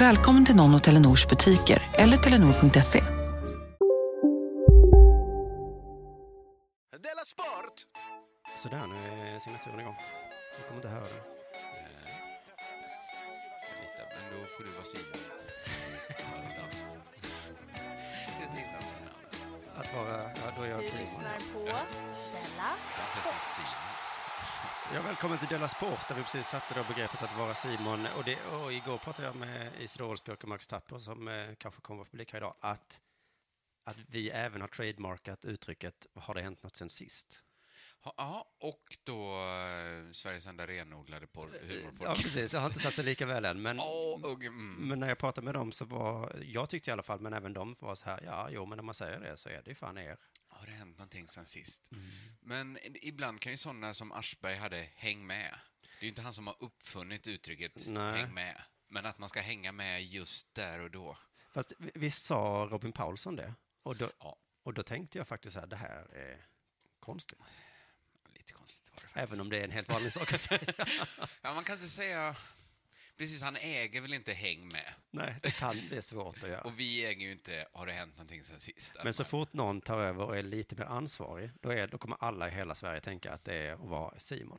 Välkommen till någon av Telenors butiker eller telenor.se. Della Sport! Sådär, nu är signaturen igång. Jag kommer inte höra den. Lite, men då får du vara namnet. Att vara, ja, då är jag Simon. på Della Simon. Ja, välkommen till Della Sport, där vi precis satte då begreppet att vara Simon. Och, det, och igår pratade jag med Isidor Olsbjörk och Max Tapper, som eh, kanske kommer att publik här idag, att, att vi även har trademarkat uttrycket “har det hänt något sen sist?” Ja, och då eh, Sveriges enda renodlade porr, Ja, humorpodd. precis. Det har inte satt sig lika väl än. Men, Åh, och, mm. men när jag pratade med dem så var, jag tyckte i alla fall, men även de var så här, ja, jo, men när man säger det så är det ju fan er. Har det hänt någonting sen sist? Men ibland kan ju sådana som Aschberg hade häng med. Det är ju inte han som har uppfunnit uttrycket Nej. häng med. Men att man ska hänga med just där och då. Fast vi, vi sa Robin Paulsson det. Och då, Ja. och då tänkte jag faktiskt här, det här är konstigt. Lite konstigt var det faktiskt. Även om det är en helt vanlig sak att säga. Ja, man kan inte säga... Precis, han äger väl inte häng med. Nej, det kan, det är svårt att göra. Och vi äger ju inte har det hänt någonting sen sist. Men så man- fort någon tar över och är lite mer ansvarig, då, är, då kommer alla i hela Sverige tänka att det är att vara Simon.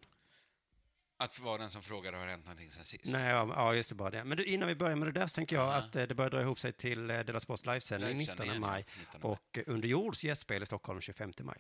Att vara den som frågar har det hänt någonting sen sist. Nej, ja, ja, just det, bara det. Men du, innan vi börjar med det där så tänker jag Ja. att eh, det börjar dra ihop sig till eh, Della Sports livesändning 19 Livesändningen, maj ja, 19 maj. och eh, Under jords gästspel i Stockholm 25 maj.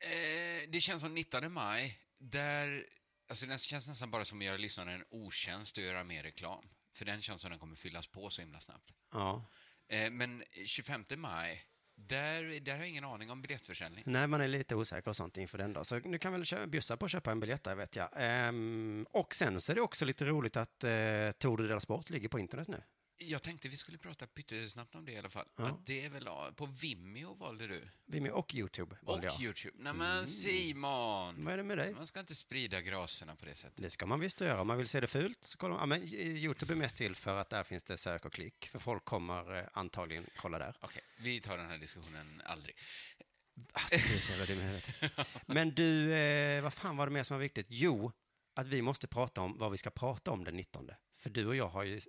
Eh, det känns som 19 maj, där... Alltså det känns nästan bara som att göra lyssnaren en otjänst och göra mer reklam. För den känns som den kommer fyllas på så himla snabbt. Ja. Eh, men 25 maj, där, där har jag ingen aning om biljettförsäljning. Nej, man är lite osäker och sånt inför den då. Så nu kan väl bjussa på att köpa en biljett där, vet jag. Ehm, och sen så är det också lite roligt att eh, Tour de Sport ligger på internet nu. Jag tänkte vi skulle prata pyttesnabbt om det i alla fall. Ja. Att det är väl... På Vimeo valde du. Vimeo och YouTube Och valde jag. Youtube. Nej men Simon! Vad är det med dig? Man ska inte sprida graserna på det sättet. Det ska man visst göra. Om man vill se det fult så kollar man. Ja, men eh, YouTube är mest till för att där finns det sök och klick. För folk kommer eh, antagligen kolla där. Okej, vi tar den här diskussionen aldrig. Alltså, du är så jävla dum i huvudet. Men du, eh, vad fan var det mer som var viktigt? Jo, att vi måste prata om vad vi ska prata om den 19. För du och jag har ju,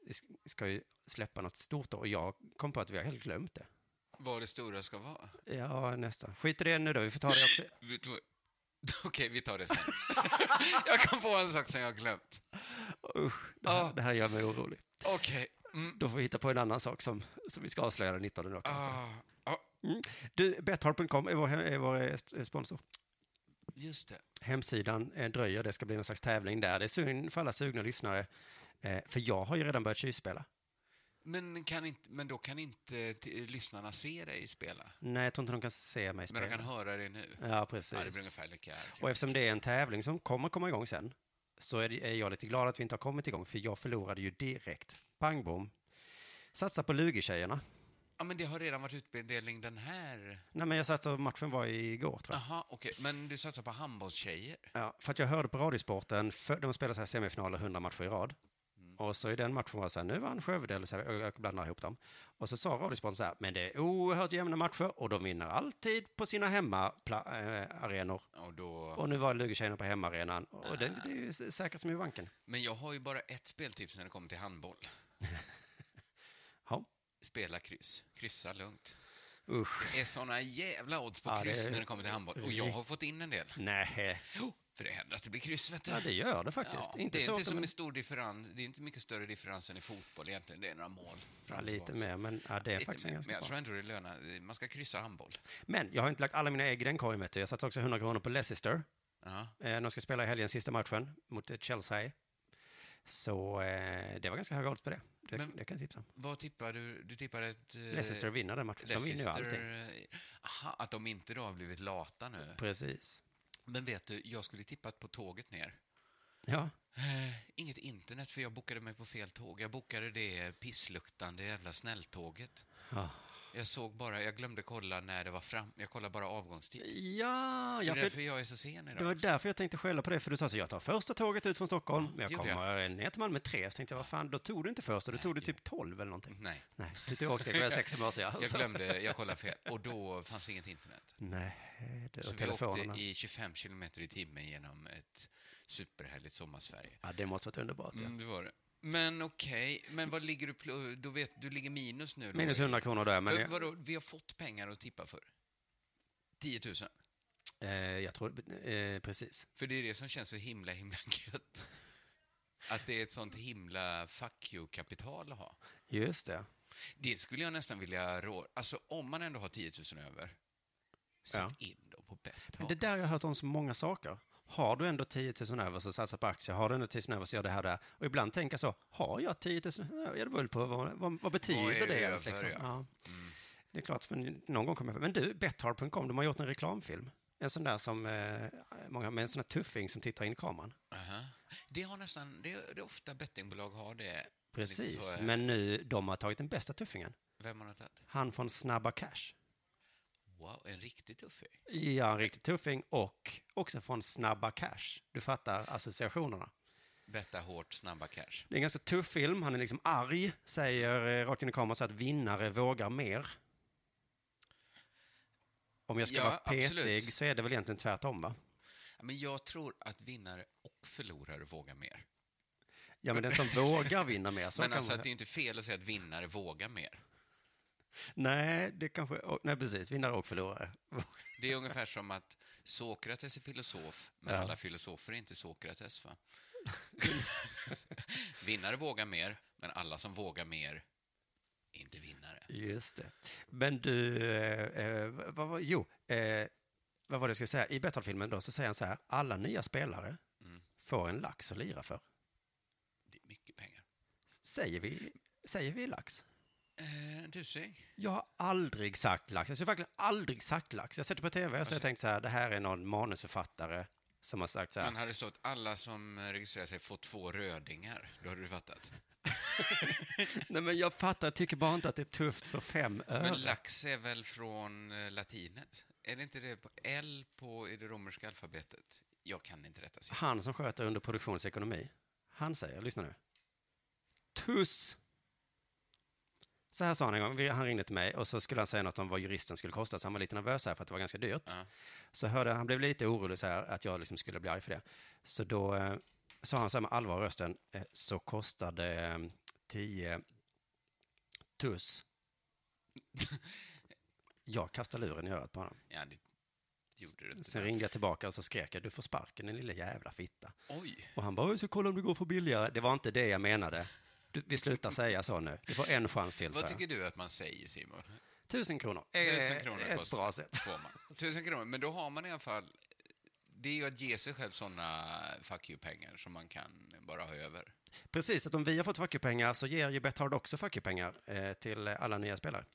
ska ju släppa något stort då, och jag kom på att vi har helt glömt det. Vad det stora ska vara. Ja, nästan. Skit i det nu då, vi får ta det också. Okej, vi tar det sen. jag kom på en sak som jag har glömt. Usch, det här, Ah. det här gör mig orolig. Okej. Mm. Då får vi hitta på en annan sak som, som vi ska avslöja den 19 då. Ah, ah, Du, Betthard.com är vår, är vår eh, sponsor. just det. Hemsidan eh, dröjer, det ska bli någon slags tävling där. Det är synd för alla sugna lyssnare, eh, för jag har ju redan börjat tjuvspela. Men, kan inte, men då kan inte lyssnarna se dig spela? Nej, jag tror inte de kan se mig Men spela. de kan höra det nu? Ja, precis. Ja, det blir ungefär lika Och eftersom det är en tävling som kommer komma igång sen, så är, det, är jag lite glad att vi inte har kommit igång, för jag förlorade ju direkt. Pang bom. Satsa på Lugi-tjejerna. Ja, men det har redan varit utdelning den här... Nej, men jag satsade, matchen var igår tror jag. Jaha, okej. Men du satsar på handbollstjejer? Ja, för att jag hörde på Radiosporten, för, de spelar så här semifinaler 100 matcher i rad. Och så i den matchen var det så här, nu vann Skövde, eller så här, jag blandar ihop dem. Och så sa Radiosporten så här, men det är oerhört jämna matcher och de vinner alltid på sina hemmaarenor. Och då... Och nu var Lugi-tjejerna på hemmaarenan. Och det, det är ju säkert som i banken. Men jag har ju bara ett speltips när det kommer till handboll. Ja, Spela kryss. Kryssa lugnt. usch. Det är såna jävla odds på Ja, kryss är när det kommer till handboll. Och jag har fått in en del. Nej. För det händer att det blir kryss, vet du. Ja, det gör det faktiskt. Ja, inte det är så inte som en stor differens. Det är inte mycket större differens än i fotboll egentligen. Det är några mål. Ja, lite mer, men ja, det är Lite faktiskt mer, ganska Men jag bra. tror ändå det lönar. Man ska kryssa handboll. Men jag har inte lagt alla mina ägg i den korgen, vet du. Jag satsade också 100 kronor på Leicester. Ja. Eh, de ska spela i helgen sista matchen mot eh, Chelsea. Så eh, det var ganska höga odds på det. Det, Men- det kan jag tipsa om. Vad tippar du? Du tippar ett... eh, Leicester vinner den matchen. De vinner ju Leicester, allting. eh, Aha, att de inte då har blivit lata nu. Precis. Men vet du, jag skulle tippat på tåget ner. Ja, Eh, inget internet, för jag bokade mig på fel tåg. Jag bokade det pissluktande jävla snälltåget. Ja. Jag såg bara, jag glömde kolla när det var fram. Jag kollade bara avgångstid. ja, Så ja det är för, därför jag är så sen idag. det var därför jag tänkte skälla på det. För du sa så, jag tar första tåget ut från Stockholm, men jag gjorde jag. kommer ner till Malmö tre. Så tänkte jag, vad fan, då tog du inte första, då tog du typ tolv eller någonting. Nej, Nej, du tog åkte, var sex som år sedan. jag glömde, jag kollade fel. Och då fanns inget internet. Nej, det Så var vi telefonerna. åkte i 25 kilometer i timmen genom ett superhärligt sommarsverige. Ja, det måste varit underbart. Ja. Mm, det var det. Men okej, men vad ligger du pl- då vet du ligger minus nu då? Minus 100 kronor där, men För, jag, vadå, vi har fått pengar att tippa för. 10 000. eh, jag tror, eh, precis. För det är det som känns så himla, himla gött. Att det är ett sånt himla fuck you-kapital att ha. Just det. Det skulle jag nästan vilja rå... Alltså om man ändå har 10 000 över, sätt Ja. in dem på bett. Men det där har jag hört om så många saker. Har du ändå 10 000 över så satsa på aktier. Har du ändå 10 000 över så gör det här och det här. Och ibland tänker jag så, har jag 10 000 över? Det beror på vad, vad, vad betyder Vad det det ens? Liksom? ja. Ja. Det är klart, men någon gång kommer jag Men du, Bethard.com, de har gjort en reklamfilm. En sån där som, eh, många, med en sån här tuffing som tittar in i kameran. Aha. Det har nästan... Det det är ofta bettingbolag har det. Precis, men nu, de har tagit den bästa tuffingen. Vem har tagit? Han från Snabba Cash. Wow, en riktig tuffing. Ja, en riktig tuffing och också från Snabba Cash. Du fattar associationerna. Betta hårt, snabba cash. Det är en ganska tuff film. Han är liksom arg, säger eh, rakt in i kameran så att vinnare vågar mer. Om jag ska Ja, vara petig absolut. så är det väl egentligen tvärtom, va? Men jag tror att vinnare och förlorare vågar mer. Ja, men den som vågar vinna mer, så Men alltså man att det är inte fel att säga att vinnare vågar mer. Nej, det kanske... Nej, precis. Vinnare och förlorare. Det är ungefär som att Sokrates är filosof, men Ja. alla filosofer är inte Sokrates. Va? vinnare vågar mer, men alla som vågar mer är inte vinnare. Just det. Men du, eh, eh, vad var... Jo, eh, vad var det jag skulle säga? I Betthard-filmen då så säger han så här, alla nya spelare Mm. får en lax att lira för. Det är mycket pengar. Säger vi, säger vi lax? Eh, en tusing? Jag har aldrig sagt lax. Jag har verkligen aldrig sagt lax. Jag sätter på tv och så jag tänkt så här, det här är någon manusförfattare som har sagt så här. Men hade det stått alla som registrerar sig får två rödingar, då hade du fattat. Nej men jag fattar, jag tycker bara inte att det är tufft för fem öre. Men lax är väl från eh, latinet? Är det inte det på L på, i det romerska alfabetet? Jag kan inte detta. siffror. Han som sköter under produktionsekonomi, han säger, lyssna nu. Tuss! Så här sa han en gång, han ringde till mig och så skulle han säga något om vad juristen skulle kosta, så han var lite nervös här för att det var ganska dyrt. Ja. Så hörde, han blev lite orolig så här att jag liksom skulle bli arg för det. Så då eh, sa han så här med allvar i rösten, eh, så kostade eh, 10 tuss. jag kastade luren i örat på honom. Ja, det gjorde du. Sen ringde jag tillbaka och så skrek jag, du får sparken din lilla jävla fitta. Oj! Och han bara, jag ska kolla om det går för billigare. Det var inte det jag menade. Vi slutar säga så nu. Du får en chans till, Vad jag. tycker du att man säger, Simon? Tusen kronor. är Tusen kronor ett kostar- bra sätt. Får man. Tusen kronor, men då har man i alla fall... Det är ju att ge sig själv såna fuck you-pengar som man kan bara ha över. Precis, att om vi har fått fuck så ger ju Betthard också fuck pengar eh, till eh, alla nya spelare.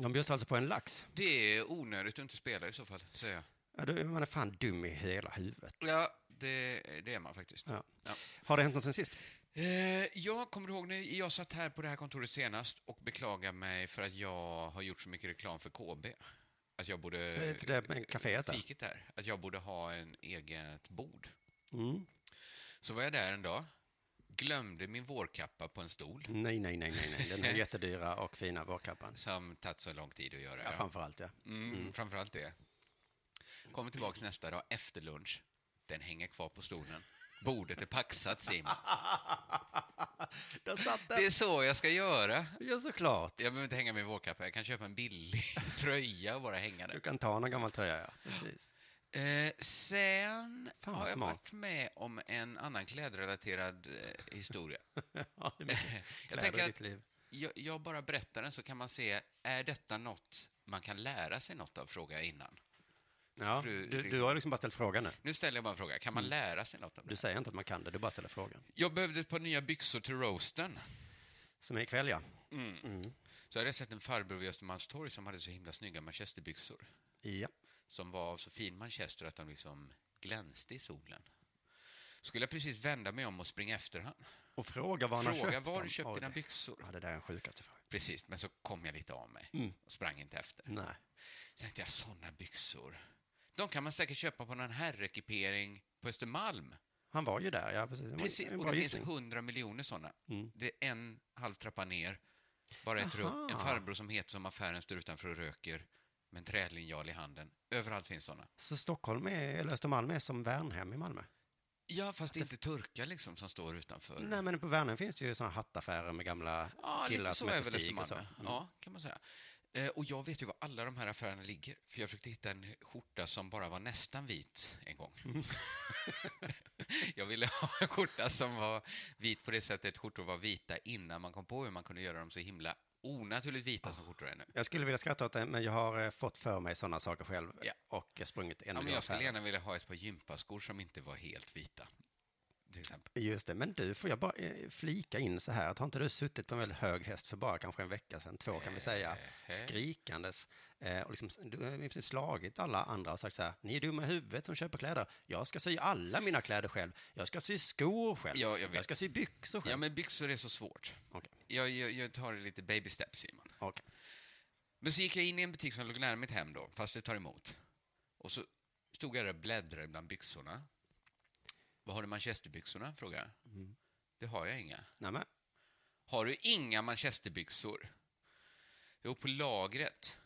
De bjuds alltså på en lax. Det är onödigt att inte spela i så fall, säger jag. Ja, då är man fan dum i hela huvudet. Ja, det, det är man faktiskt. Ja. Ja. Har det hänt något sen sist? Eh, jag kommer ihåg när jag satt här på det här kontoret senast och beklagade mig för att jag har gjort så mycket reklam för KB. Att jag borde... För det med kaféet där. Fiket där. Att jag borde ha en eget bord. Mm. Så var jag där en dag, glömde min vårkappa på en stol, Nej, nej, nej, nej, nej. Den här jättedyra och fina vårkappan. som tagit så lång tid att göra. Ja, framför ja. Mm, Framförallt det. Kommer tillbaks nästa dag efter lunch. Den hänger kvar på stolen. Bordet är paxat, Simon. Det är så jag ska göra. Ja, såklart. Jag behöver inte hänga min vårkappa. Jag kan köpa en billig tröja och bara hänga Du den. kan ta någon gammal tröja, ja. Precis. Eh, sen Fan, har jag smart. varit med om en annan klädrelaterad eh, historia. Ja, det är jag tänker i att ditt liv. jag, jag bara berättar den så kan man se, är detta något man kan lära sig något av, frågar jag innan. Ja, du, du liksom- har liksom bara ställt frågan nu. Nu ställer jag bara en fråga, kan man Mm. lära sig något av det? Du säger inte att man kan det, du bara ställer frågan. Jag behövde ett par nya byxor till roasten. Som är ikväll, ja. Så jag hade sett en farbror vid Östermalmstorg som hade så himla snygga manchesterbyxor. Ja. Som var av så fin manchester att de liksom glänste i solen. Skulle jag precis vända mig om och springa efter han. Och fråga var han har Fråga köpt var du köpt Oj, dina byxor. Ja, det där är den sjukaste frågan. Precis, men så kom jag lite av mig Mm. och sprang inte efter. Nej. Så tänkte jag, såna byxor. De kan man säkert köpa på någon herrekipering på Östermalm. Han var ju där, ja precis. Precis, och det finns hundra miljoner såna. Mm. Det är en halv trappa ner, bara ett Aha. rum. En farbror som heter som affären står utanför och röker med en trälinjal i handen. Överallt finns såna. Så Stockholm är, eller Östermalm är som Värnhem i Malmö? Ja, fast det är inte turkar liksom som står utanför. Nej, men på Värnhem finns det ju såna hattaffärer med gamla Ja, killar som heter Stig och så. Mm. Ja, kan man säga. Eh, och jag vet ju var alla de här affärerna ligger, för jag försökte hitta en skjorta som bara var nästan vit en gång. Mm. jag ville ha en skjorta som var vit på det sättet skjortor var vita innan man kom på hur man kunde göra dem så himla onaturligt vita som skjortor är nu. Jag skulle vilja skratta åt det, men jag har eh, fått för mig sådana saker själv Ja. och sprungit en Ja, men jag skulle gärna vilja ha ett par gympaskor som inte var helt vita. Till exempel. Just det, men du, får jag bara eh, flika in så här, att har inte du suttit på en väldigt hög häst för bara kanske en vecka sedan, två kan vi säga, Eh, skrikandes och liksom, du har i princip slagit alla andra och sagt så här, ni är dumma i huvudet som köper kläder, jag ska sy alla mina kläder själv, jag ska sy skor själv, Ja, jag vet. ska sy byxor själv. Ja, men byxor är så svårt. Okej, Jag, jag, jag tar det lite baby steps, Simon. okej. Men så gick jag in i en butik som låg nära mitt hem då, fast det tar emot. Och så stod jag där och bläddrade bland byxorna. Vad har du manchesterbyxorna? frågade jag. Mm. Det har jag inga. Nej, men, Har du inga manchesterbyxor? Jo, på lagret.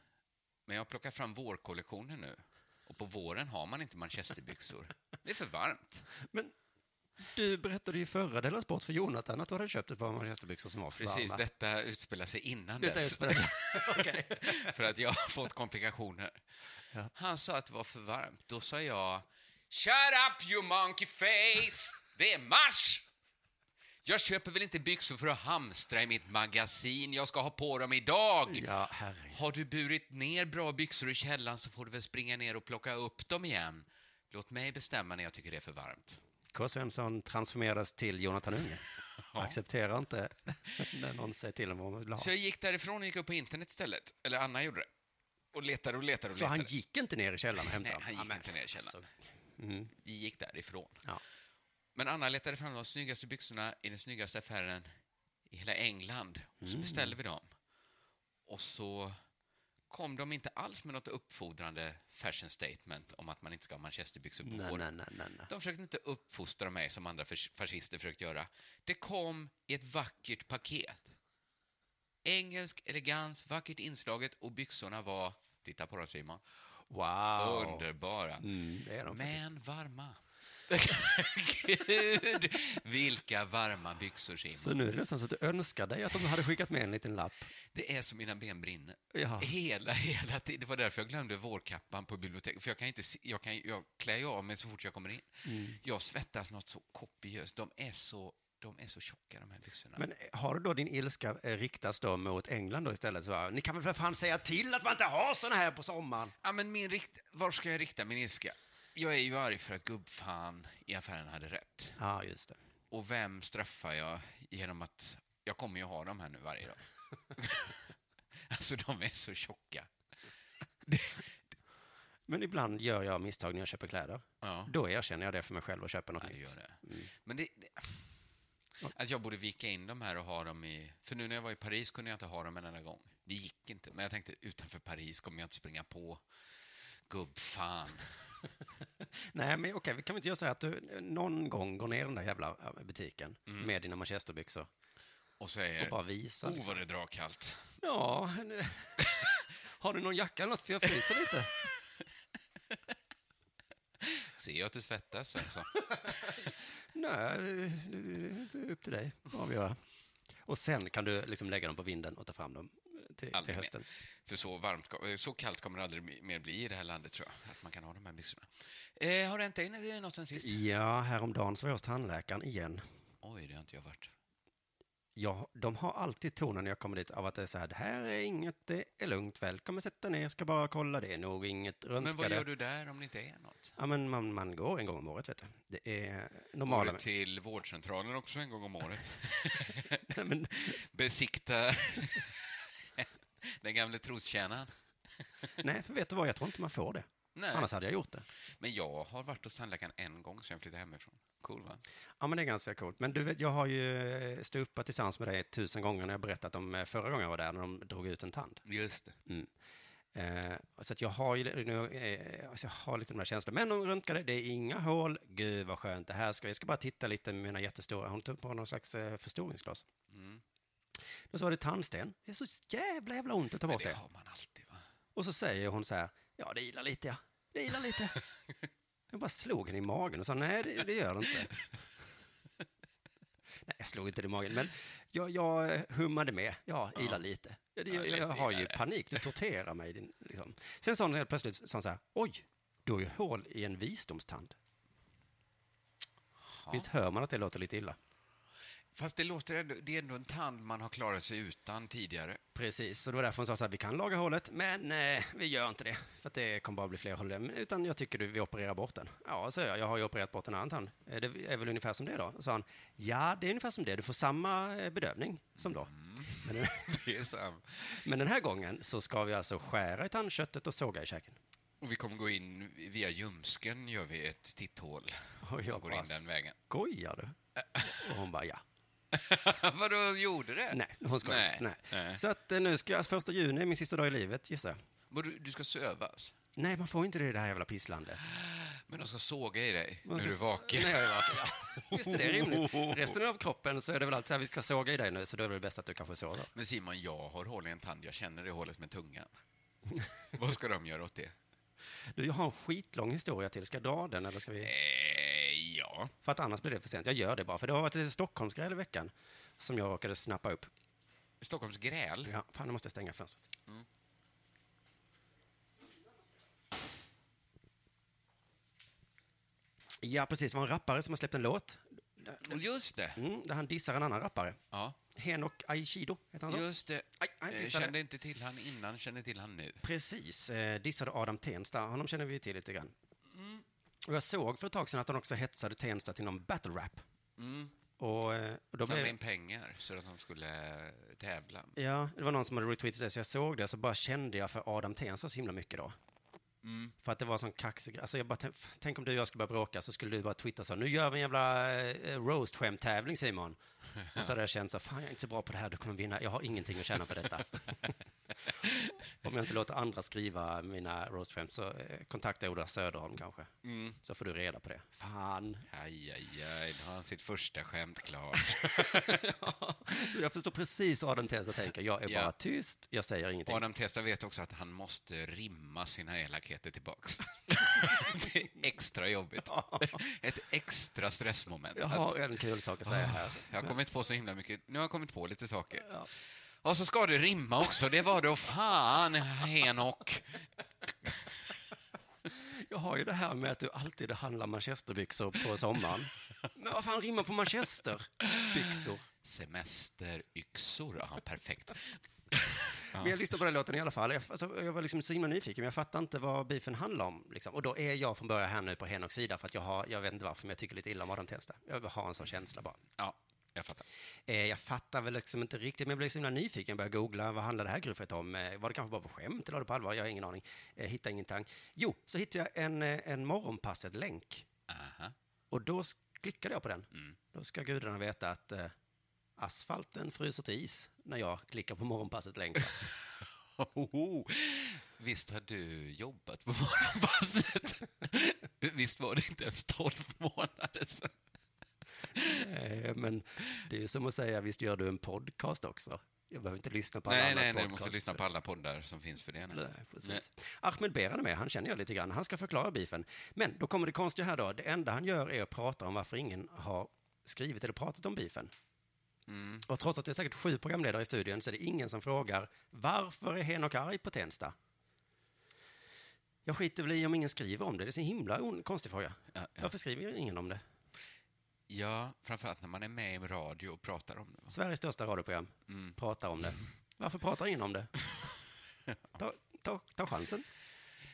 Men jag har plockat fram vårkollektionen nu. Och på våren har man inte manchesterbyxor. Det är för varmt. men du berättade ju förra Della Sport för Jonathan att du hade köpt ett par manchesterbyxor som var för Precis, varma. detta utspelar sig innan Detta dess. utspelar sig- för att jag har fått komplikationer. Han sa att det var för varmt. Då sa jag Shut up you monkey face! Det är mars! Jag köper väl inte byxor för att hamstra i mitt magasin. Jag ska ha på dem idag. Ja, herregud. Har du burit ner bra byxor i källaren så får du väl springa ner och plocka upp dem igen. Låt mig bestämma när jag tycker det är för varmt. K. Svensson transformerades till Jonathan Unge. Accepterar inte när någon säger till honom vad man vill ha. Så jag gick därifrån och gick upp på internet istället. Eller Anna gjorde det. Och letade och letade och Så letade. han gick inte ner i källaren och hämtade Nej, han gick Ja, inte ner i källaren. Mm. Vi gick därifrån. Ja. Men Anna letade fram de snyggaste byxorna i den snyggaste affären i hela England. Och Mm. så beställde vi dem. Och så kom de inte alls med något uppfordrande fashion statement om att man inte ska ha manchesterbyxor på Nej, nej, nej, nej, nej. De försökte inte uppfostra mig som andra fas- fascister försökt göra. Det kom i ett vackert paket. Engelsk elegans, vackert inslaget och byxorna var, titta på dem Simon, Wow. underbara. Mm, det är de faktiskt. Men varma. Gud, vilka varma byxor Simon. Så nu är det nästan så att du önskar dig att de hade skickat med en liten lapp. Det är som mina ben brinner. Ja. Hela, hela tiden. Det var därför jag glömde vårkappan på biblioteket. För jag kan inte se, jag, kan, jag klär ju av mig så fort jag kommer in. Mm. Jag svettas något så kopiöst. De är så, de är så tjocka de här byxorna. Men har du då din ilska eh, riktas då mot England då istället? Så, ni kan väl för fan säga till att man inte har såna här på sommaren? Ja, men min rikt... Var ska jag rikta min ilska? Jag är ju arg för att gubbfan i affären hade rätt. Ja, just det. Och vem straffar jag genom att... Jag kommer ju ha dem här nu varje dag. alltså, de är så tjocka. Men ibland gör jag misstag när jag köper kläder. Ja. Då erkänner jag det för mig själv och köper något Ja, nytt. gör det. Men det, det... Att jag borde vika in dem här och ha dem i... För nu när jag var i Paris kunde jag inte ha dem en enda gång. Det gick inte. Men jag tänkte, utanför Paris kommer jag inte springa på gubbfan. Nej, men okej, vi kan väl inte göra så här att du någon gång går ner i den där jävla ja, butiken med dina manchesterbyxor Och säger, och bara visar. oh Liksom. vad det drar kallt. Ja, har du någon jacka eller något? För jag fryser lite. Ser jag att det svettas, Svensson? Nej, det, är upp till dig att avgöra. Och sen kan du liksom lägga dem på vinden och ta fram dem till, Aldrig till mer. hösten. För så, varmt, så kallt kommer det aldrig mer bli i det här landet, tror jag. Att man kan ha de här byxorna. Eh, har det hänt dig något sen sist? Ja, häromdagen så var jag hos tandläkaren igen. Oj, det har inte jag varit. Ja, de har alltid tonen när jag kommer dit av att det är så här, det här är inget, det är lugnt, välkommen sätta ner, ska bara kolla, det är nog inget, röntga Men vad gör du där om det inte är något? Ja, men man, man går en gång om året, vet du. Det är Går normala... du till vårdcentralen också en gång om året? Nej, men, Besikta den gamla trostjänaren? nej, för vet du vad, jag tror inte man får det. Nej. Annars hade jag gjort det. Men jag har varit hos tandläkaren en gång sen jag flyttade hemifrån. Cool, va? Ja, men det är ganska coolt. Men du vet, jag har ju eh, ståuppat tillsammans med dig tusen gånger när jag berättat om eh, förra gången jag var där, när de drog ut en tand. Just det. Eh, så jag har ju nu, eh, alltså jag har lite de här känslorna. Men de röntgade, det är inga hål. Gud vad skönt, det här ska. Jag ska bara titta lite med mina jättestora, hon tog på någon slags eh, förstoringsglas. Mm. Då så var det tandsten. Det är så jävla jävla ont att ta bort det det. har man alltid, va? Och så säger hon så här, ja det ilar lite ja, ilar lite. jag bara slog henne i magen och sa, nej det, det gör det inte. nej, jag slog inte det i magen, men jag, jag hummade med, ja, ilar lite. Jag, jag, jag, har ju panik, du torterar mig. Din, liksom. Sen sa hon helt plötsligt sa så här, oj, du har ju hål i en visdomstand. Visst hör man att det låter lite illa? Fast det låter ändå, det är ändå en tand man har klarat sig utan tidigare. Precis, och det var därför hon sa så här, vi kan laga hålet, men eh, vi gör inte det, för att det kommer bara bli fler hål. Utan jag tycker du, vi opererar bort den. Ja, så jag, jag har ju opererat bort en annan tand. Eh, Det är väl ungefär som det då? Sa han, ja, det är ungefär som det, du får samma eh, bedövning som då. Men, den, Det är så. men den här gången så ska vi alltså skära i tandköttet och såga i käken. Och vi kommer gå in via ljumsken, gör vi ett titthål. Och jag går in den vägen. skojar du? Och hon bara, ja. Vadå, gjorde det? Nej, hon skojar Nej. Nej. Nej. Så att eh, nu ska jag, första juni är min sista dag i livet, gissar jag. Du, du ska sövas. Nej, man får inte det i det här jävla pisslandet. Men de ska såga i dig när du är vaken. När jag är vaken, ja. Visst är det rimligt. Resten av kroppen så är det väl alltid så här, vi ska såga i dig nu, så då är det väl bäst att du kanske sover. Men Simon, jag har hål i en tand. Jag känner det hålet med tungan. Vad ska de göra åt det? Du, jag har en skitlång historia till. Ska jag dra den eller ska vi? Eh, För att annars blir det för sent. Jag gör det bara, för det har varit lite Stockholmsgrej i veckan som jag råkade snappa upp. Stockholms gräl. Ja, fan, nu måste jag stänga fönstret. Ja, precis. Det var en rappare som har släppt en låt Just det. mm, där han dissar en annan rappare. Ja, Henok Aikido, heter han så? just det. Aj, aj, Eh, kände inte till han innan, kände till han nu. Precis, eh, dissade Adam Tensta. Honom känner vi till lite grann. Mm. Och jag såg för ett tag sedan att han också hetsade Tensta till någon battle rap. Och, eh, och då Samla blev... in pengar så att de skulle eh, tävla. Ja, det var någon som hade retweetat det, så jag såg det, så bara kände jag för Adam Tensta så himla mycket då. Mm. För att det var sån kaxig, alltså jag bara, tänk- tänk om du och jag skulle börja bråka så skulle du bara twittra så, nu gör vi en jävla eh, roast-skämt-tävling Simon. Och så hade jag känt så, fan jag är inte så bra på det här, du kommer vinna, jag har ingenting att tjäna på detta. om jag inte låter andra skriva mina roast-skämt så eh, kontakta Ola Söderholm kanske. Mm. Så får du reda på det. Fan. Aj, aj, aj, nu har han sitt första skämt klart. Så jag förstår precis vad Adam Tensta tänker, jag är Ja. bara tyst, jag säger ingenting. Adam Testa vet också att han måste rimma sina elakheter tillbaks. det är extra jobbigt. Ett extra stressmoment. Jag har en kul sak att säga här. Jag har kommit på så himla mycket. Nu har jag kommit på lite saker. Och så ska det rimma också. Det var då fan, Henok. Jag har ju det här med att du alltid handlar manchesterbyxor på sommaren. Men vad fan rimmar på manchesterbyxor? Semesteryxor. Ja, perfekt. Men jag lyssnade på den låten i alla fall. Jag, alltså, jag var liksom så himla nyfiken, men jag fattar inte vad beefen handlar om. Liksom. Och då är jag från början här nu på Henoks sida, för att jag har, jag vet inte varför, men jag tycker lite illa om Adam Tensta. Jag har en sån känsla bara. Ja, jag fattar. Eh, jag fattar väl liksom inte riktigt, men jag blev så himla nyfiken. Jag började googla, vad handlar det här gruffet om? Eh, var det kanske bara på skämt eller var det på allvar? Jag har ingen aning. Eh, hittade ingenting. Jo, så hittade jag en, eh, en morgonpasset-länk. Aha. Och då klickade jag på den. Då ska gudarna veta att eh, asfalten fryser till is när jag klickar på morgonpasset-länken. Visst har du jobbat på morgonpasset? Visst var det inte ens 12 månader sedan? Eh, men det är ju som att säga, visst gör du en podcast också? Jag behöver inte lyssna på alla Nej, nej, nej, du måste lyssna på alla poddar som finns för det. Nej, precis. Ahmed Beran är med, han känner jag lite grann. Han ska förklara beefen. Men då kommer det konstiga här då. Det enda han gör är att prata om varför ingen har skrivit eller pratat om beefen. Mm. Och trots att det är säkert sju programledare i studion så är det ingen som frågar varför är Henok arg på Tensta? Jag skiter väl i om ingen skriver om det. Det är så himla on- konstig fråga. Ja, ja. Varför skriver ingen om det? Ja, framförallt när man är med i radio och pratar om det. Sveriges största radioprogram Mm. pratar om det. Varför pratar ingen om det? Ta, ta, ta chansen.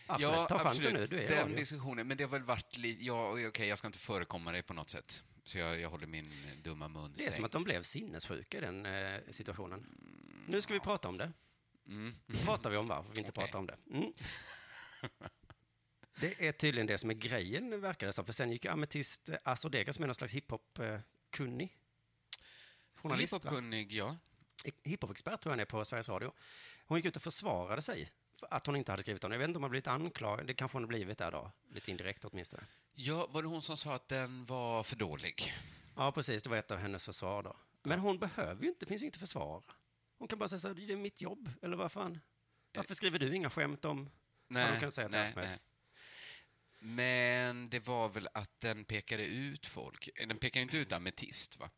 Ahmed, ta chansen nu. Du är den radio. diskussionen. Men det har väl varit lite... Ja, okej, jag ska inte förekomma dig på något sätt. Så jag, jag håller min eh, dumma mun Det är som att de blev sinnessjuka i den eh, situationen. Nu ska vi prata om det. Mm. Nu pratar vi om varför vi inte Okej. pratar om det. Mm. Det är tydligen det som är grejen, verkar det som. För sen gick ju Ametist eh, Asodega, som är någon slags hiphop-kunnig journalist? Hiphopkunnig, ja. hiphop-expert tror jag han är på Sveriges Radio. Hon gick ut och försvarade sig för att hon inte hade skrivit om det. Jag vet inte om hon har blivit anklagad, det kanske hon har blivit där då, lite indirekt åtminstone. Ja, var det hon som sa att den var för dålig? Ja, precis, det var ett av hennes försvar då. Men hon behöver ju inte, det finns ju inte försvara. Hon kan bara säga så här, det är mitt jobb, eller vad fan? Varför skriver du inga skämt om... Ja, de kan säga nej, nej. Men det var väl att den pekade ut folk. Den pekar ju inte ut ametist, va?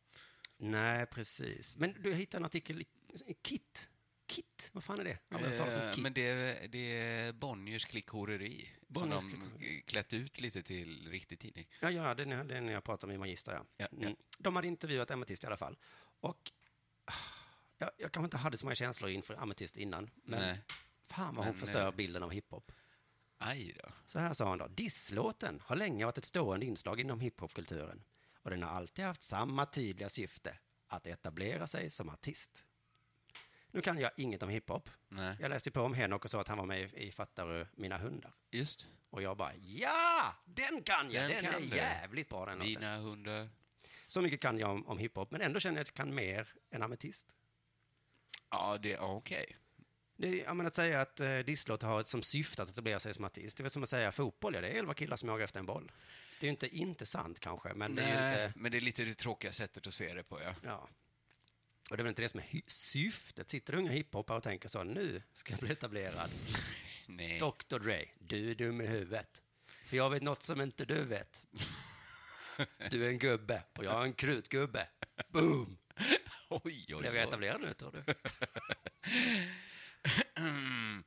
Nej, precis. Men du hittade en artikel i Kit. Kit, vad fan är det? Eh. Men det, är- det är Bonniers klickhoreri som Bonniers de klätt ut lite till riktig tidning. Ja, ja, den, är- den jag pratade om i Magister, ja. Ja, ja. Mm. De hade intervjuat Ametist i alla fall. Och jag, jag kanske inte hade så många känslor inför Ametist innan, men Nej. fan vad hon Men, förstör eh, bilden av hiphop. Aj då. Så här sa han då. Disslåten har länge varit ett stående inslag inom hiphopkulturen. Och den har alltid haft samma tydliga syfte, att etablera sig som artist. Nu kan jag inget om hiphop. Nej. Jag läste på om Henok och sa att han var med i- Fattar du mina hundar? Just. Och jag bara, ja, den kan jag! Den Den, kan är du. jävligt bra den låten. Mina hundar. Så mycket kan jag om, om hiphop, men ändå känner jag att jag kan mer än Ametist. Ja, det är okej. Det jag menar, att säga att eh, disslåt har ett som syfte att etablera sig som artist, det är väl som att säga fotboll, ja, det är elva killar som jagar efter en boll. Det är ju inte inte sant kanske, men det är Nej, inte... men det är lite det tråkiga sättet att se det på, ja. Ja. Och det är väl inte det som är syftet. Sitter unga hiphoppare och tänker så, nu ska jag bli etablerad. Nej. Dr Dre, du är dum i huvudet. För jag vet något som inte du vet. Du är en gubbe och jag är en krutgubbe. Boom! Oj, oj, Blev jag oj. etablerad nu, tror du?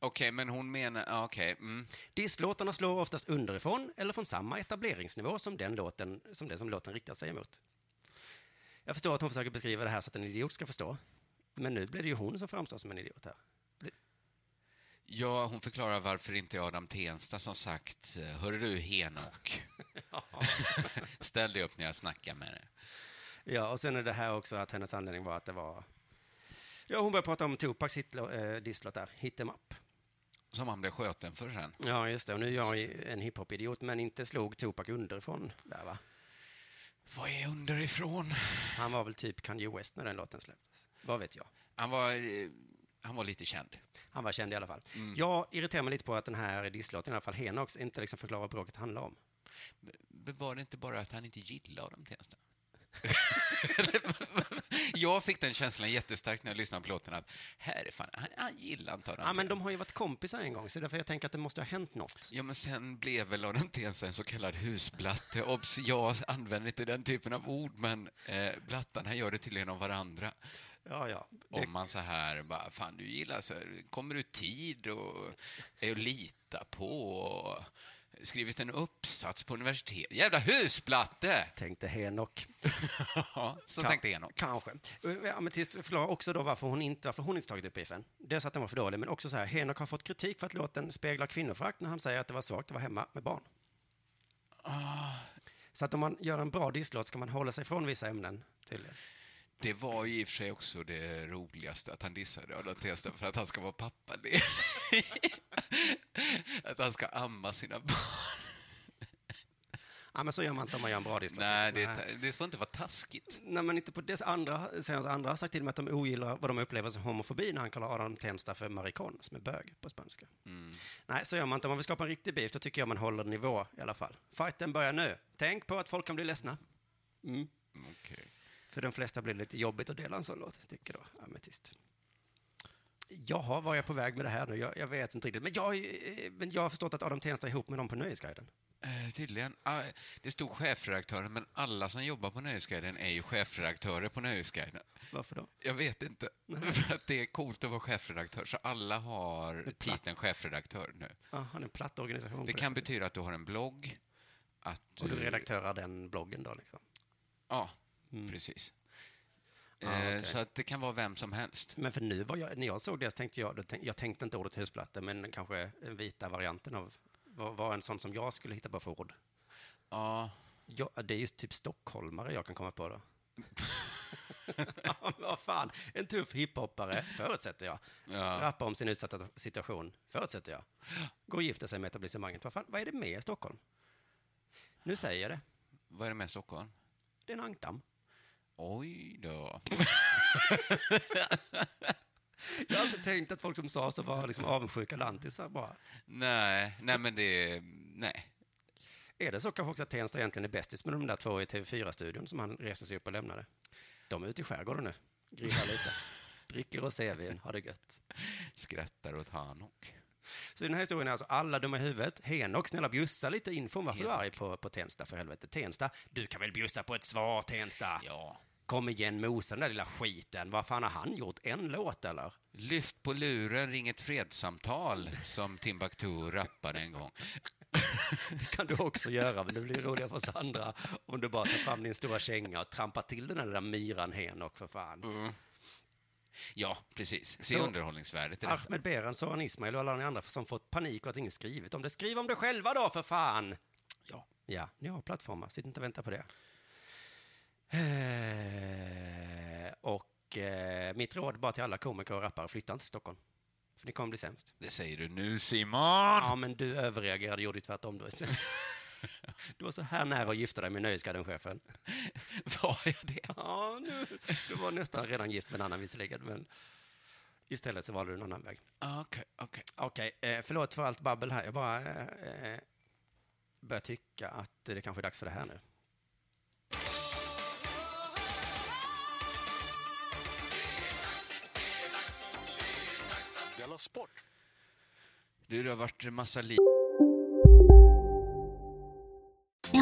Okej, men hon menar... Okej. Mm. Disslåtarna slår oftast underifrån eller från samma etableringsnivå som den, låten, som den som låten riktar sig emot. Jag förstår att hon försöker beskriva det här så att en idiot ska förstå. Men nu blir det ju hon som framstår som en idiot här. Ja, hon förklarar varför inte Adam Tensta som sagt, hörru du Henok, ställ dig upp när jag snackar med dig. Ja, och sen är det här också att hennes anledning var att det var... Ja, hon började prata om Tupacs hitlå, eh, där, Hit em up. Som han blev skjuten för sen. Ja, just det. Och nu är jag en hiphop-idiot, men inte slog Tupac underifrån där, va? Vad är underifrån? Han var väl typ Kanye West när den låten släpptes. Vad vet jag? Han var, eh, han var lite känd. Han var känd i alla fall. Jag irriterar mig lite på att den här disslåten, i alla fall Henox, inte liksom förklarar vad bråket handlar om. Var det inte bara att han inte gillade Adam Tensta? jag fick den känslan jättestarkt när jag lyssnade på låten att här är fan, han, han gillar Adam Ja, men de har ju varit kompisar en gång, så därför jag tänker att det måste ha hänt något. Ja, men sen blev väl Tensta en så kallad husblatte. Obs, jag använder inte den typen av ord, men eh, blattarna gör det tydligen om varandra. Ja, ja. Det, Om man så här, bara, fan du gillar så här, kommer du tid och är att lita på och skrivit en uppsats på universitet. Jävla husblatte! tänkte Henok. Ja, så Ka- tänkte Enok. Kanske. Ja, men tills förklarar också då varför hon inte, varför hon inte tagit upp beefen. Dels att den var för dålig, men också så här, Henok har fått kritik för att låten speglar kvinnoförakt när han säger att det var svagt att vara hemma med barn. Så att om man gör en bra disslåt ska man hålla sig från vissa ämnen, tydligen. Det var ju i och för sig också det roligaste att han dissade Adam Tensta för att han ska vara pappaledig. att han ska amma sina barn. Ja, men så gör man inte om man gör en bra disslåt. Nej, det, det får inte vara taskigt. Nej, men inte på dess andra, sen så andra har sagt till mig att de ogillar vad de upplever som homofobi när han kallar Adam Tensta för maricon, som är bög på spanska. Nej, så gör man inte. Om man vill skapa en riktig beef, då tycker jag man håller nivå i alla fall. Fighten börjar nu. Tänk på att folk kan bli ledsna. Mm. Okej. För de flesta blir det lite jobbigt att dela en sån låt, tycker då Ametist. Jaha, var jag på väg med det här nu? Jag, jag vet inte riktigt. Men jag, eh, men jag har förstått att Adam Tensta är ihop med dem på Nöjesguiden. Eh, tydligen. Ah, det stod chefredaktören, men alla som jobbar på Nöjesguiden är ju chefredaktörer på Nöjesguiden. Varför då? Jag vet inte. För att det är coolt att vara chefredaktör, så alla har titeln chefredaktör nu. Ja, en platt organisation. Det kan sättet. betyda att du har en blogg, att Och du redaktörar den bloggen då liksom? Ja, precis. Ah, Eh, okej. Så att det kan vara vem som helst. Men för nu var jag, när jag såg det så tänkte jag, jag tänkte inte ordet husplatta, men kanske den vita varianten av, vad var en sån som jag skulle hitta på för ord? Ja, Ja, det är just typ stockholmare jag kan komma på då. ja, vad fan, en tuff hiphoppare, förutsätter jag. Ja. Rappar om sin utsatta situation, förutsätter jag. Går och gifter sig med etablissemanget. Vad, fan, vad är det med Stockholm? Nu säger jag det. vad är det med Stockholm? Det är en ankdamm. Oj då. Jag har alltid tänkt att folk som sa så var liksom avundsjuka lantisar bara. Nej, nej men det... Nej. Är det så kanske också att Tensta egentligen är bästis med de där två i TV4-studion som han reser sig upp och lämnade? De är ute i skärgården nu, grillar lite. Dricker rosévin, har det gött. Skrattar åt Hanok. Så den här historien är alltså alla dumma i huvudet. Henok, snälla bjussa lite info om varför du är Henok. arg på, på Tensta för helvete. Tensta, du kan väl bjussa på ett svar Tensta? Ja. Kom igen Mosa, den där lilla skiten. Vad fan har han gjort? En låt eller? Lyft på luren, ring ett fredssamtal, som Timbuktu rappade en gång. Det kan du också göra, men det blir roligare för oss andra om du bara tar fram din stora känga och trampar till den där lilla myran Henok för fan. Ja, precis. Se Så- underhållningsvärdet i detta. Ahmed Beran, Soran Ismail och alla ni andra som fått panik och att ingen skrivit om det. Skriv om det själva då, för fan! Ja. Ja, ni har plattformar. Sitt inte och vänta på det. Eh, och eh, mitt råd bara till alla komiker och rappare, flytta inte till Stockholm. För ni kommer bli sämst. Det säger du nu, Simon! Ja, men du överreagerade, gjorde ju tvärtom. Du var så här nära att gifta dig med Nöjesguiden-chefen. Var jag det? Ja, nu, du var nästan redan gift med en annan visserligen, men istället så valde du en annan väg. Okej, okej. Okej, eh, förlåt för allt babbel här. Jag bara eh, eh, börjar tycka att det kanske är dags för det här nu. Della Sport! Du, det har varit massa liv.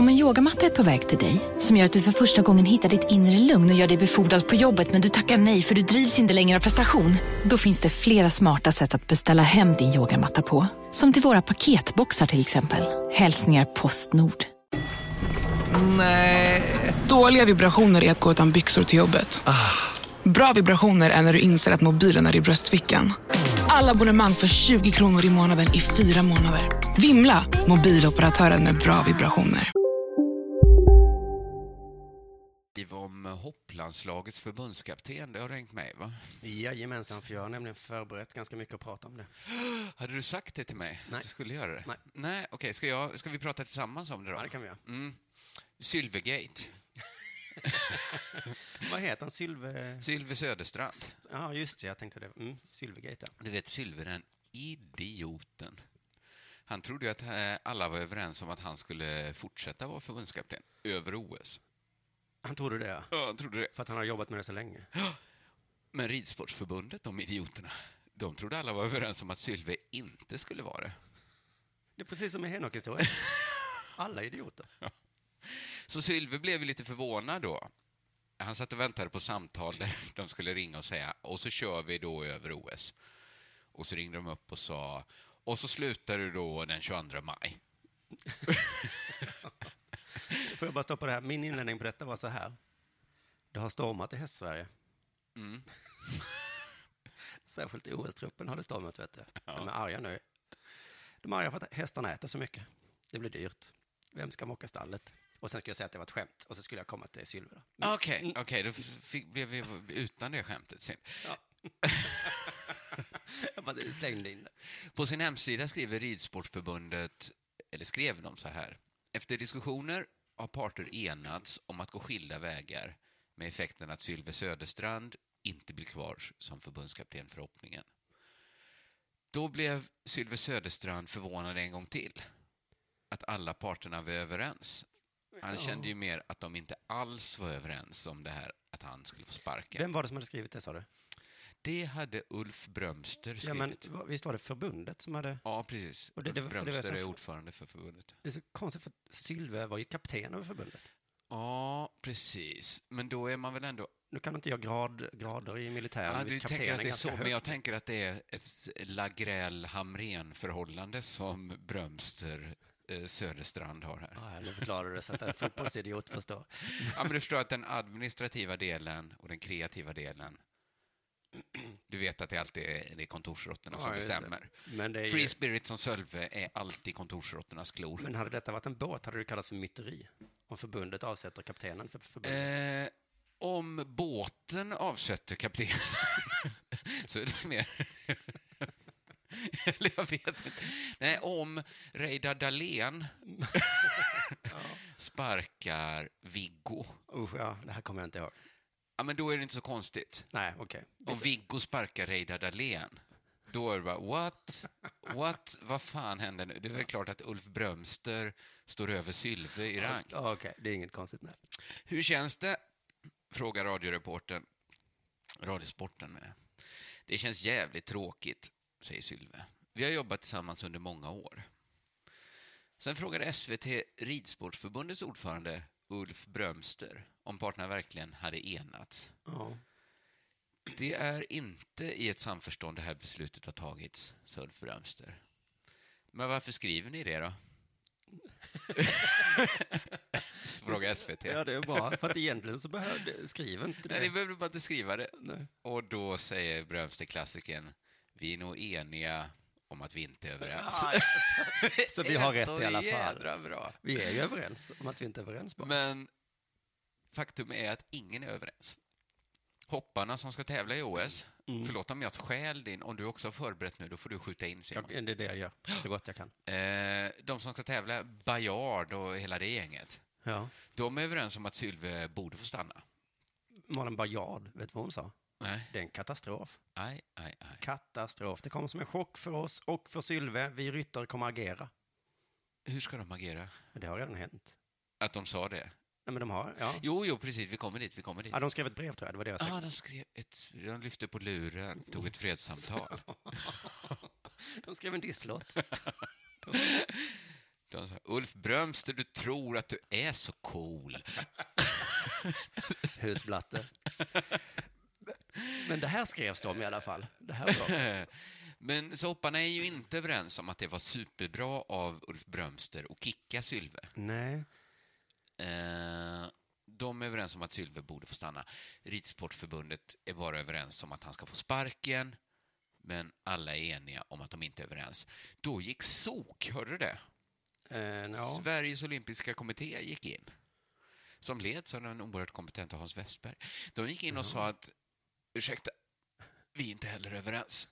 Om en yogamatta är på väg till dig, som gör att du för första gången hittar ditt inre lugn och gör dig befordrad på jobbet men du tackar nej för du drivs inte längre av prestation. Då finns det flera smarta sätt att beställa hem din yogamatta på. Som till våra paketboxar till exempel. Hälsningar Postnord. Dåliga vibrationer är att gå utan byxor till jobbet. Bra vibrationer är när du inser att mobilen är i bröstfickan. Alla abonnemang för 20 kronor i månaden i fyra månader. Vimla! Mobiloperatören med bra vibrationer. Hopplandslagets förbundskapten. Det har hängt med, va? Jajamensan, för jag har nämligen förberett ganska mycket att prata om det. Hade du sagt det till mig? Nej. Att du skulle göra det? Nej. Nej, okej. Ska, jag, ska vi prata tillsammans om det då? Ja, det kan vi göra. Mm. Sylvegate. Vad heter han? Sylve... Sylve Söderstrand. Ja, just det. Jag tänkte det. Mm, Sylvegate, ja. Du vet, Sylve den idioten. Han trodde ju att eh, alla var överens om att han skulle fortsätta vara förbundskapten över OS. Han trodde det, ja. Ja, han trodde det. För att han har jobbat med det så länge. Men Ridsportförbundet, de idioterna, de trodde alla var överens om att Sylve inte skulle vara det. Det är precis som i Henok-historien. Alla idioter. Så Sylve blev lite förvånad då. Han satt och väntade på samtal där de skulle ringa och säga och så kör vi då över OS. Och så ringde de upp och sa och så slutar du då den 22 maj. Får jag bara stoppa det här? Min inledning på detta var så här. Det har stormat i Hästsverige. Mm. Särskilt i OS-truppen har det stormat, vet du. De är arga nu. De är arga för att hästarna äter så mycket. Det blir dyrt. Vem ska mocka stallet? Och sen skulle jag säga att det var ett skämt. Och så skulle jag komma till Sylve. då. Men- Okej, okej, då fick, blev vi utan det skämtet. Synd. Jag bara slängde in det. På sin hemsida skriver Ridsportförbundet eller skrev de så här. Efter diskussioner har parter enats om att gå skilda vägar med effekten att Sylve Söderstrand inte blir kvar som förbundskapten för hoppningen. Då blev Sylve Söderstrand förvånad en gång till. Att alla parterna var överens. Han kände ju mer att de inte alls var överens om det här att han skulle få sparken. Vem var det som hade skrivit det, sa du? Det hade Ulf Brömster Ja, men skrivit. visst var det förbundet som hade... Ja, precis. Och det- det Ulf var- det var Brömster är ordförande för förbundet. Det är så konstigt, för Sylve var ju kapten över förbundet. Ja, precis. Men då är man väl ändå... Nu kan inte jag grad, grader i militären. Ja, du tänker att det är så, men hög. jag tänker att det är ett Lagrell-Hamrén-förhållande som Brömster eh, Söderstrand har här. Ja, nu förklarar du det så att en fotbollsidiot förstår. Ja, men du förstår att den administrativa delen och den kreativa delen du vet att det alltid är, det kontorsråttorna som Ja, det. bestämmer. Ju- Free Spirit som Sölve är alltid kontorsråttornas klor. Men hade detta varit en båt hade det kallats för myteri. Om förbundet avsätter kaptenen för förbundet. Eh, om båten avsätter kaptenen så är det mer... Eller jag vet inte. Nej, om Reidar Dahlén sparkar Viggo, Usch, ja, det här kommer jag inte ihåg. Ja, men då är det inte så konstigt. Nej, okej. Om Viggo sparkar Reidar Dahlén, då är det bara what? What? Vad fan händer nu? Det är väl klart att Ulf Brömster står över Sylve i rang. Ja, okej, det är inget konstigt. Nej. Hur känns det? Frågar radioreportern. Radiosporten med. Det känns jävligt tråkigt, säger Sylve. Vi har jobbat tillsammans under många år. Sen frågade SVT Ridsportförbundets ordförande Ulf Brömster om parterna verkligen hade enats. Ja. Det är inte i ett samförstånd det här beslutet har tagits, sa Ulf Brömster. Men varför skriver ni det då? Frågar SVT. ja, det är bra. För att egentligen så behövde, skriv inte det. Nej, ni behöver bara inte skriva det. Nej. Och då säger Brömster klassikern, vi är nog eniga om att vi inte är överens. Ja, så, så vi har rätt i alla fall. bra. Vi är ju överens om att vi inte är överens bara. Men faktum är att ingen är överens. Hopparna som ska tävla i OS, Mm. förlåt om jag stjäl din, om du också har förberett nu, då får du skjuta in Simon. Det är det jag gör, så gott jag kan. Eh, de som ska tävla, Bajard och hela det gänget, Ja. de är överens om att Sylve borde få stanna. Malin Bajard, vet du vad hon sa? Nej. Det är en katastrof. Aj, aj, aj. Katastrof. Det kommer som en chock för oss och för Sylve. Vi ryttare kommer agera. Hur ska de agera? Det har redan hänt. Att de sa det? Nej, men de har, ja. Jo, jo, precis, vi kommer dit, vi kommer dit. ja. De skrev ett brev tror jag, det var det jag sa. Ja, de skrev ett, de lyfte på luren, tog ett fredssamtal. De skrev en disslåt. De sa, Ulf Brömster, du tror att du är så cool. Husblatte. Men det här skrevs de i alla fall. Det här var. Men så hopparna är ju inte överens om att det var superbra av Ulf Brömster att kicka Sylve. Nej. Eh, de är överens om att Sylve borde få stanna. Ridsportförbundet är bara överens om att han ska få sparken, men alla är eniga om att de inte är överens. Då gick SOK, hörde du det? Eh, ja. Sveriges olympiska kommitté gick in, som leds av den oerhört kompetenta Hans Westberg. De gick in och sa att, ursäkta, vi är inte heller överens.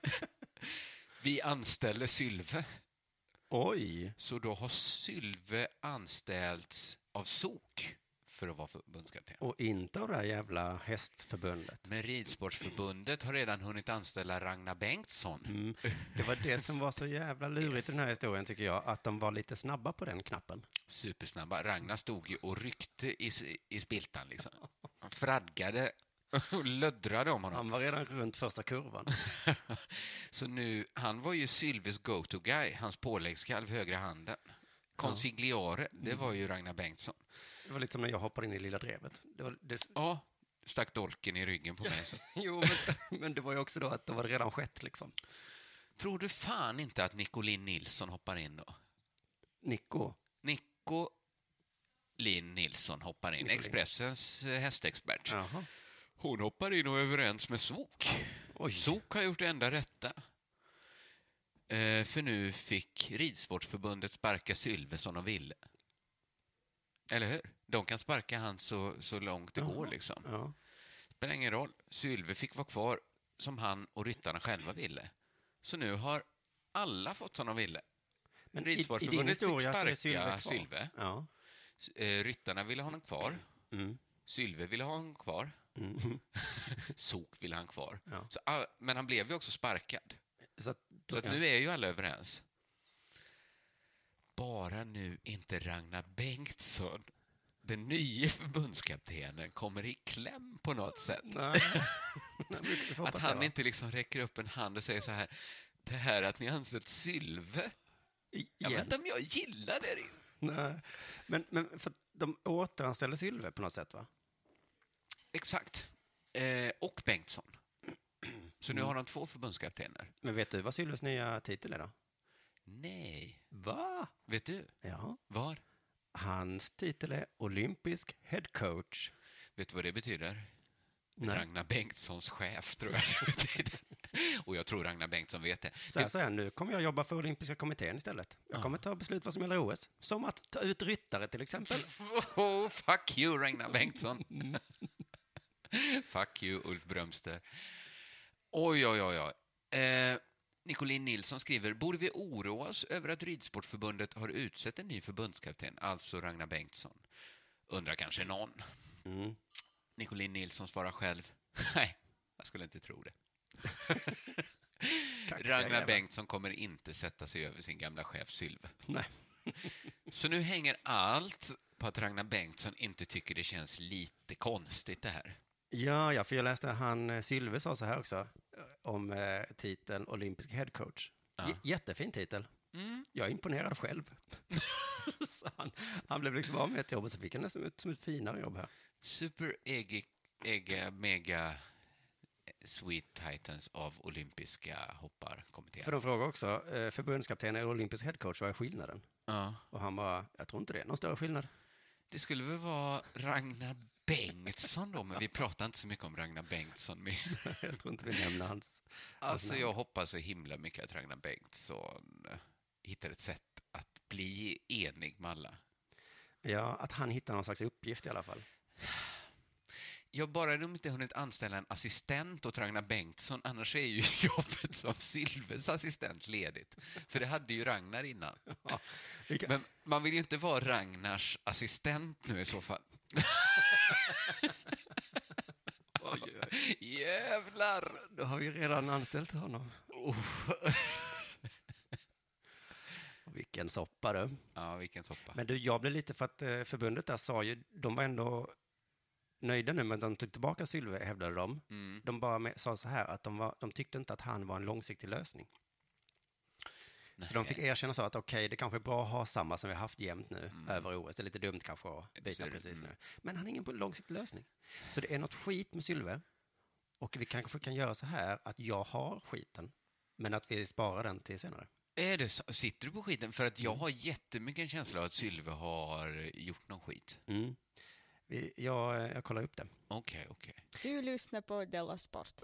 vi anställer Sylve. Oj. Så då har Sylve anställts av SOK för att vara förbundskapten. Och inte av det här jävla hästförbundet. Men Ridsportförbundet har redan hunnit anställa Ragnar Bengtsson. Mm. Det var det som var så jävla lurigt i den här historien, tycker jag. Att de var lite snabba på den knappen. Supersnabba. Ragnar stod ju och ryckte i, i spiltan liksom. Han fradgade löddrade om honom. Han var redan runt första kurvan. Så nu, han var ju Sylves go-to-guy, hans påläggskalv, högra handen. Consigliore, det var ju Ragnar Bengtsson. Det var lite som när jag hoppade in i Lilla Drevet. Det var, det, Ja, stack dolken i ryggen på mig. Så. jo, men, men det var ju också då att då var det redan skett, liksom. Tror du fan inte att Nicolin Nilsson hoppar in då? Nico. Nico Linn Nilsson hoppar in, Nicolin. Expressens eh, hästexpert. Jaha. Hon hoppar in och är överens med Sok. Sok har gjort det enda rätta. Eh, för nu fick Ridsportförbundet sparka Sylve som de ville. Eller hur? De kan sparka han så, så långt det går. liksom. Ja. Spelar ingen roll. Sylve fick vara kvar som han och ryttarna själva ville. Så nu har alla fått som de ville. Men Ridsportförbundet fick sparka Sylve. Sylve. Ja. Eh, Ryttarna ville ha honom kvar. Mm. Sylve ville ha honom kvar. Mm. Sok ville han kvar. Ja. Så, all, men han blev ju också sparkad. Så att, Så att nu är ju alla överens. Bara nu inte Ragnar Bengtsson, den nya förbundskaptenen, kommer i kläm på något sätt. Nej. Nej, Att han inte liksom räcker upp en hand och säger så här, det här att ni ansett Sylve, I- jag vet igen. inte om jag gillar det. Nej. Men, men för de återanställde Sylve på något sätt, va? Exakt. Eh, och Bengtsson. Så nu har de två förbundskaptener. Men vet du vad Sylves nya titel är då? Nej. Va? Vet du? Ja. Var? Hans titel är olympisk head coach. Vet du vad det betyder? Nej. Ragnar Bengtssons chef, tror jag. Och jag tror Ragnar Bengtsson vet det. Så här säger han, nu kommer jag jobba för olympiska kommittén istället. Jag kommer ta beslut vad som gäller OS. Som att ta ut ryttare till exempel. Oh, fuck you, Ragnar Bengtsson. fuck you, Ulf Brömster. Oj, oj, oj. oj. Eh, Nicolin Nilsson skriver, borde vi oroa oss över att Ridsportförbundet har utsett en ny förbundskapten, alltså Ragnar Bengtsson? Undrar kanske någon. Mm. Nicolin Nilsson svarar själv, nej, jag skulle inte tro det. Ragnar. Bengtsson kommer inte sätta sig över sin gamla chef Sylve. Nej. Så nu hänger allt på att Ragnar Bengtsson inte tycker det känns lite konstigt det här. Ja, ja, för jag läste han eh, Sylve sa så här också eh, om eh, titeln olympisk head coach. Ja. Jättefin titel. Mm. Jag är imponerad själv. han, han blev liksom av med ett jobb och så fick han nästan som ett finare jobb här. Super ega, ega mega sweet titans av olympiska hopparkommittén. För de frågade också, eh, förbundskapten eller olympisk head coach, vad är skillnaden? Ja. Och han bara, jag tror inte det är någon större skillnad. Det skulle väl vara Ragnar Bengtsson då, men vi pratar inte så mycket om Ragnar Bengtsson. Men... jag tror inte vi nämner hans, Alltså, jag hoppas så himla mycket att Ragnar Bengtsson eh, hittar ett sätt att bli enig med alla. Ja, att han hittar någon slags uppgift i alla fall. Jag bara de inte hunnit anställa en assistent åt Ragnar Bengtsson, annars är ju jobbet som Silves assistent ledigt. För det hade ju Ragnar innan. Ja, kan- Men man vill ju inte vara Ragnars assistent nu i så fall. Oj, oj. Jävlar! Då har vi redan anställt honom. Vilken soppa du. Ja, vilken soppa. Men du, jag blev lite för att eh, förbundet där sa ju, de var ändå nöjda nu att de tog tillbaka Sylve, hävdade de. Mm. De bara sa så här att de, var, de tyckte inte att han var en långsiktig lösning. Så de fick erkänna så att okej, det kanske är bra att ha samma som vi har haft jämt nu över OS. Det är lite dumt kanske att byta Absolut, precis mm. nu. Men han är ingen långsiktig lösning. Så det är något skit med Sylve. Och vi kanske kan göra så här att jag har skiten, men att vi sparar den till senare. Är det så? Sitter du på skiten? För att jag har jättemycket en känsla av att Sylve har gjort någon skit. Mm. Vi, jag, jag kollar upp det. Okej, okej. Du lyssnar på Della Sport.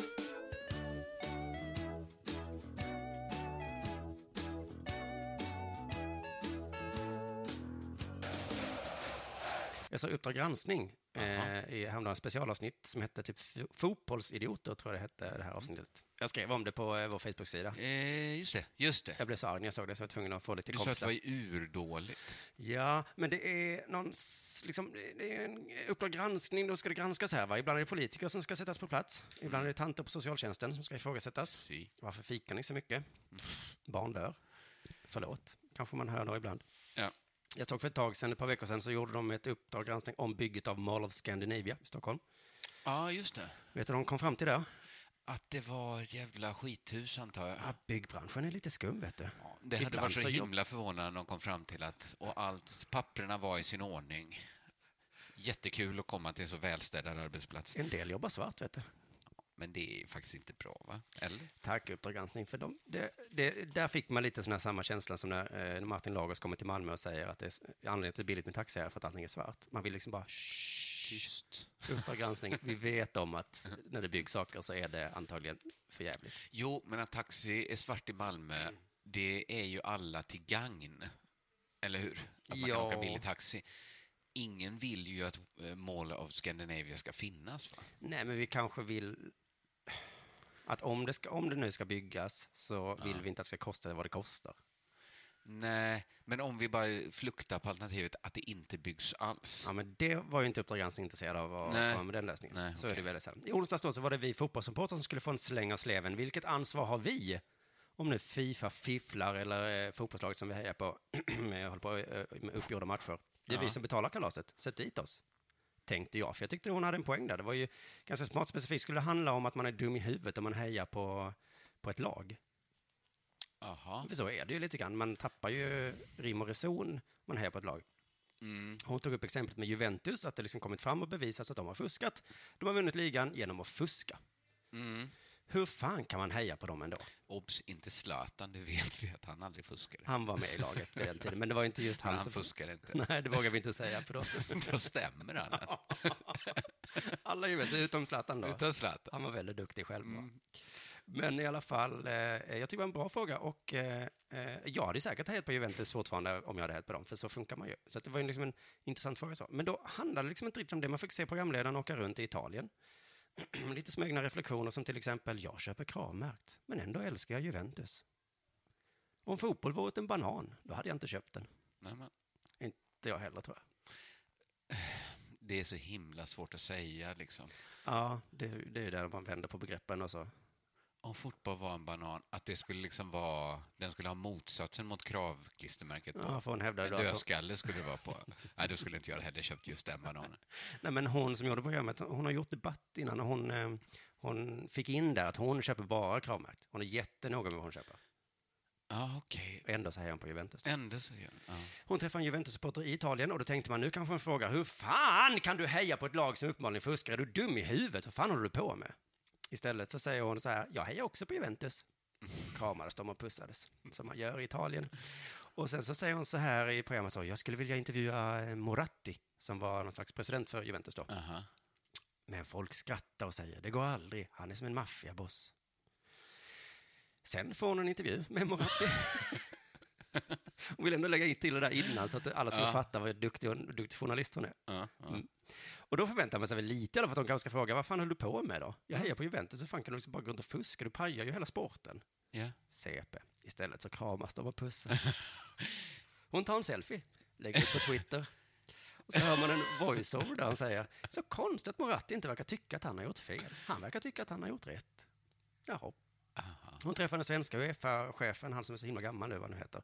Jag såg Uppdrag granskning eh, i häromdagens specialavsnitt som hette typ Fotbollsidioter, tror jag det hette, det här avsnittet. Jag skrev om det på eh, vår Facebook-sida. Eh, just det, just det. Jag blev så arg när jag såg det så jag var tvungen att få det till Du sa att det kompisar. var urdåligt. Ja, men det är någon, liksom, det- är en Uppdrag granskning, då ska det granskas här va? Ibland är det politiker som ska sättas på plats. Ibland är det tanter på socialtjänsten som ska ifrågasättas. Si. Varför fikar ni så mycket? Barn dör. Förlåt, kanske man hör då ibland. Ja. Jag såg för ett tag sedan, ett par veckor sedan, så gjorde de ett Uppdrag granskning om bygget av Mall of Scandinavia i Stockholm. Ja, just det. Vet du vad de kom fram till där? Att det var ett jävla skithus, antar jag. Ja, byggbranschen är lite skum, vet du. Ja, det hade Ibland varit så himla förvånande när de kom fram till att och allt, papperna var i sin ordning. Jättekul att komma till en så välstädad arbetsplats. En del jobbar svart, vet du. Men det är faktiskt inte bra, va? Eller? Tack, Uppdrag granskning. För de, det, det, där fick man lite sån här samma känsla som när, eh, Martin Lagos kommer till Malmö och säger att det är, anledningen till billigt med taxi är för att allting är svart. Man vill liksom bara, Tyst. Uppdrag granskning. Vi vet om att när det byggs saker så är det antagligen för jävligt. Jo, men att taxi är svart i Malmö, det är ju alla till gagn. Eller hur? Att man Ja. kan åka billig taxi. Ingen vill ju att eh, Mall of Scandinavia ska finnas, va? Nej, men vi kanske vill att om det, ska, om det nu ska byggas så vill vi inte att det ska kosta vad det kostar. Nej, men om vi bara fluktar på alternativet att det inte byggs alls. Ja, men det var ju inte Uppdrag granskning intresserad av att komma med den lösningen. Nej, så är det väldigt sällan. I onsdags då så var det vi fotbollssupportrar som skulle få en släng av sleven. Vilket ansvar har vi? Om nu Fifa fifflar eller eh, fotbollslaget som vi hejar på håller på eh, med uppgjorda matcher. Det är Ja. vi som betalar kalaset. Sätt dit oss. Tänkte jag, för jag tyckte hon hade en poäng där. Det var ju ganska smart specifikt. Skulle det handla om att man är dum i huvudet om man hejar på, på ett lag? Jaha. För så är det ju lite grann. Man tappar ju rim och reson om man hejar på ett lag. Mm. Hon tog upp exemplet med Juventus, att det liksom kommit fram och bevisats att de har fuskat. De har vunnit ligan genom att fuska. Mm. Hur fan kan man heja på dem ändå? Obs, inte Zlatan, det vet vi att han aldrig fuskade. Han var med i laget vid den tiden, men det var inte just han han som... fuskade inte. Nej, det vågar vi inte säga, för då... Då stämmer han. Alla Juventus, utom Zlatan då. Utan Zlatan. Han var väldigt duktig själv. Mm. Men i alla fall, eh, jag tycker det var en bra fråga och eh, eh, jag hade säkert hejat på Juventus fortfarande om jag hade hejat på dem, för så funkar man ju. Så det var ju liksom en intressant fråga. Så. Men då handlade det liksom inte riktigt om det. Man fick se programledaren åka runt i Italien. Lite smegna reflektioner som till exempel, jag köper kravmärkt, men ändå älskar jag Juventus. Om fotboll varit en banan, då hade jag inte köpt den. Nej, men Inte jag heller, tror jag. det är så himla svårt att säga, liksom. Ja, det, det är där man vänder på begreppen och så. Om fotboll var en banan, att det skulle liksom vara... Den skulle ha motsatsen mot kravklistermärket på. Ja, för hon hävdade en då att dödskalle skulle det vara på. Nej, då skulle inte jag heller köpt just den bananen. Nej, men hon som gjorde programmet, hon har gjort debatt innan och hon, eh, hon fick in där att hon köper bara kravmärkt. Hon är jättenoga med vad hon köper. Ja, okej. Ändå så hejar hon på Juventus. Ändå så gör ja. Hon träffade en Juventus-supporter i Italien och då tänkte man nu kanske hon frågar hur fan kan du heja på ett lag som uppenbarligen fuskar? Är du dum i huvudet? Vad fan håller du på med? Istället så säger hon så här, jag hejar också på Juventus. Kramades de och pussades, som man gör i Italien. Och sen så säger hon så här i programmet, så, jag skulle vilja intervjua eh, Moratti, som var någon slags president för Juventus då. Aha. Men folk skrattar och säger, det går aldrig, han är som en maffiaboss. Sen får hon en intervju med Moratti. Hon vill ändå lägga in till det där innan så att alla ska Ja. fatta vad duktig, duktig journalist hon är. Ja, ja. Mm. Och då förväntar man sig väl lite i alla fall att de kanske ska fråga, vad fan höll du på med då? Jag hejar på Juventus, hur fan kan du liksom bara gå runt och fuska? Du pajar ju hela sporten. Ja. CP. Istället så kramas de och pussas. Hon tar en selfie, lägger ut på Twitter. Och så hör man en voiceover där han säger, så konstigt att Moratti inte verkar tycka att han har gjort fel. Han verkar tycka att han har gjort rätt. Jaha. Hon träffade den svenska Uefa-chefen, han som är så himla gammal nu, vad han nu heter.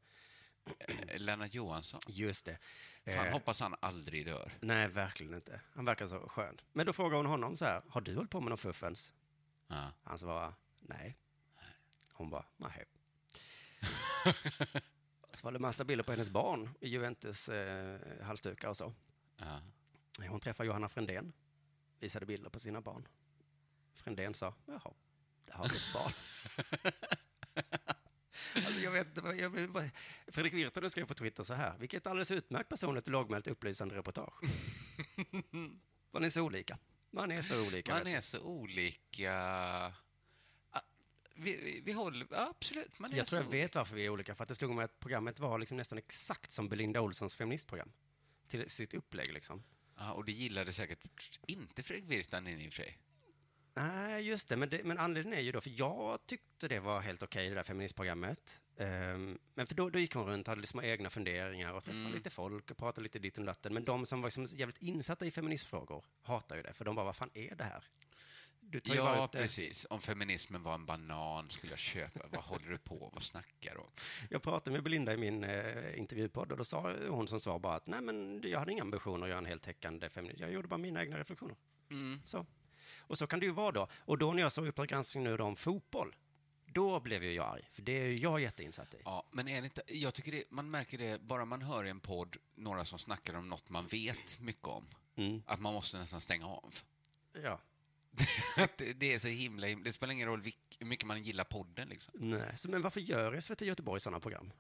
Eh, Lennart Johansson. Just det. Fan, Eh, hoppas han aldrig dör. Nej, verkligen inte. Han verkar så skön. Men då frågar hon honom så här, har du hållit på med någon fuffens? Ja. Han svarar, nej. Hon bara, nej. så var det massa bilder på hennes barn i Juventus eh, halsdukar och så. Ja. Hon träffade Johanna Frändén, visade bilder på sina barn. Frändén sa, jaha, det har ett barn. alltså, jag vet inte, jag, bara- Fredrik Virtanen skrev på Twitter så här, vilket alldeles utmärkt personligt och lågmält upplysande reportage. Man är så olika. Man är så olika. Man är så olika... Ah, Vi, vi, håller... Ja, absolut. Man är Jag tror så jag vet varför vi är olika, för att det slog mig att programmet var liksom nästan exakt som Belinda Olssons feministprogram. Till sitt upplägg liksom. Ja, och det gillade säkert inte Fredrik Virtanen i och för sig. Nej, just det. Men, det, men anledningen är ju då, för jag tyckte det var helt okej, det där feministprogrammet. Ehm, men för då, då gick hon runt och hade små egna funderingar och träffade Mm. lite folk och pratade lite ditt och datten. Men de som var liksom jävligt insatta i feministfrågor hatar ju det, för de bara, vad fan är det här? Ja, det. precis. Om feminismen var en banan skulle jag köpa. Vad håller du på? Vad snackar du? Jag pratade med Belinda i min eh, intervjupodd och då sa hon som svar bara att nej men jag hade inga ambitioner att göra en heltäckande feminist. Jag gjorde bara mina egna reflektioner. Mm. Så. Och så kan det ju vara då. Och då när jag såg Uppdrag granskning nu då om fotboll, då blev ju jag arg. För det är ju jag jätteinsatt i. Ja, men är det inte, jag tycker det, man märker det bara man hör i en podd några som snackar om något man vet mycket om. Mm. Att man måste nästan stänga av. Ja. Det, är så himla, himla... Det spelar ingen roll hur mycket man gillar podden. Liksom. Nej, så, men varför gör SVT Göteborg sådana program?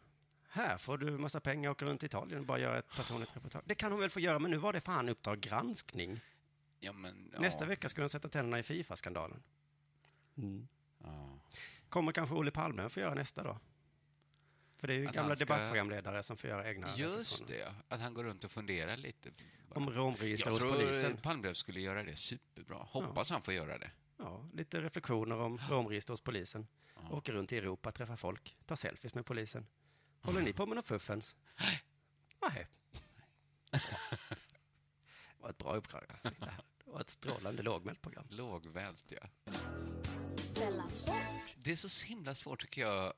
Här får du massa pengar och åka runt i Italien och bara göra ett personligt reportage. Det kan hon väl få göra, men nu var det fan Uppdrag granskning. Ja, men, ja. Nästa vecka ska hon sätta tänderna i Fifa-skandalen. Mm. Ja. Kommer kanske Olle Palme att få göra nästa då? För det är ju Att gamla ska- debattprogramledare som får göra egna Just det, ja. att han går runt och funderar lite. Om romregister Jag hos tror polisen. Palmlöv skulle göra det superbra. Hoppas han får göra det. Ja, lite reflektioner om romregister hos polisen. Åker runt i Europa, träffar folk, tar selfies med polisen. Håller ni på med något fuffens? Nej. Nej. Var ett bra uppdrag. alltså. Det var ett strålande lågmält program. Lågmält, ja. Det är så himla svårt, tycker jag,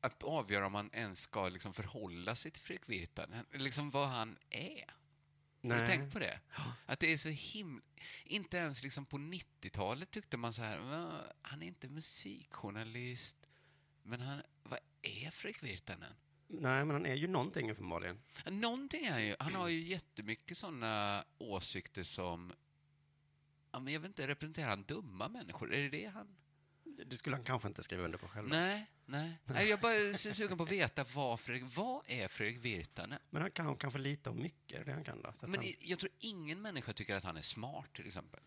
att avgöra om man ens ska liksom förhålla sig till Fredrik Virtanen, liksom vad han är. Har du Nej. tänkt på det? Att det är så himla... Inte ens liksom på 90-talet tyckte man så här, "Va, han är inte musikjournalist, men han, vad är Fredrik Virtanen? Nej, men han är ju någonting uppenbarligen. Någonting är ju, han har ju jättemycket sådana åsikter som, ja, men jag vet inte, representerar han dumma människor? Är det det han... Det skulle han kanske inte skriva under på själv. Nej, nej. nej jag bara är sugen på att veta vad, Fredrik, vad är Fredrik Virtanen? Men han kan kanske lite om mycket, det han kan då. Men han, jag tror ingen människa tycker att han är smart, till exempel.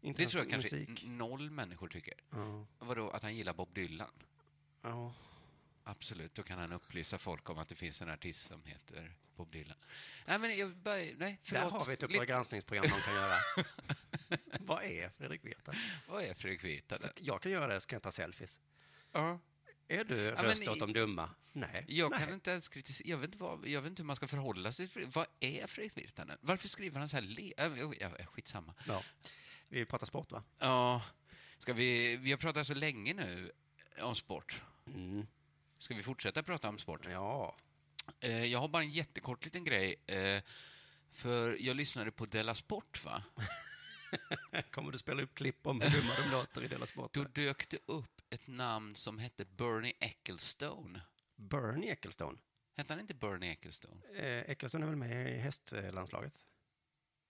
Inte det tror jag kanske musik. noll människor tycker. Ja. Vadå, att han gillar Bob Dylan? Ja. Absolut, då kan han upplysa folk om att det finns en artist som heter Bob Dylan. Nej, men jag bara, nej, Där förlåt. har vi ett Uppdrag granskningsprogram man kan göra. Vad är Fredrik Virtanen? Vad är Fredrik Virtanen? Jag kan göra det, så kan jag ta selfies. Ja. Är du Ja, röst åt de dumma? Nej. Jag Nej. kan inte ens kritisera, jag vet inte, vad, jag vet inte hur man ska förhålla sig till Vad är Fredrik Virtanen? Varför skriver han så här? Le- äh, skitsamma. Ja. Vi pratar sport, va? Ja, ska vi, vi har pratat så länge nu om sport. Ska vi fortsätta prata om sport? Ja. Eh, Jag har bara en jättekort liten grej. eh, För jag lyssnade på Della Sport, va? Kommer du spela upp klipp om hur dumma de låter i Dela Sport? Då dök det upp ett namn som hette Bernie Ecclestone. Bernie Ecclestone. Hette han inte Bernie Ecclestone? Eh, Ecclestone är väl med i hästlandslaget?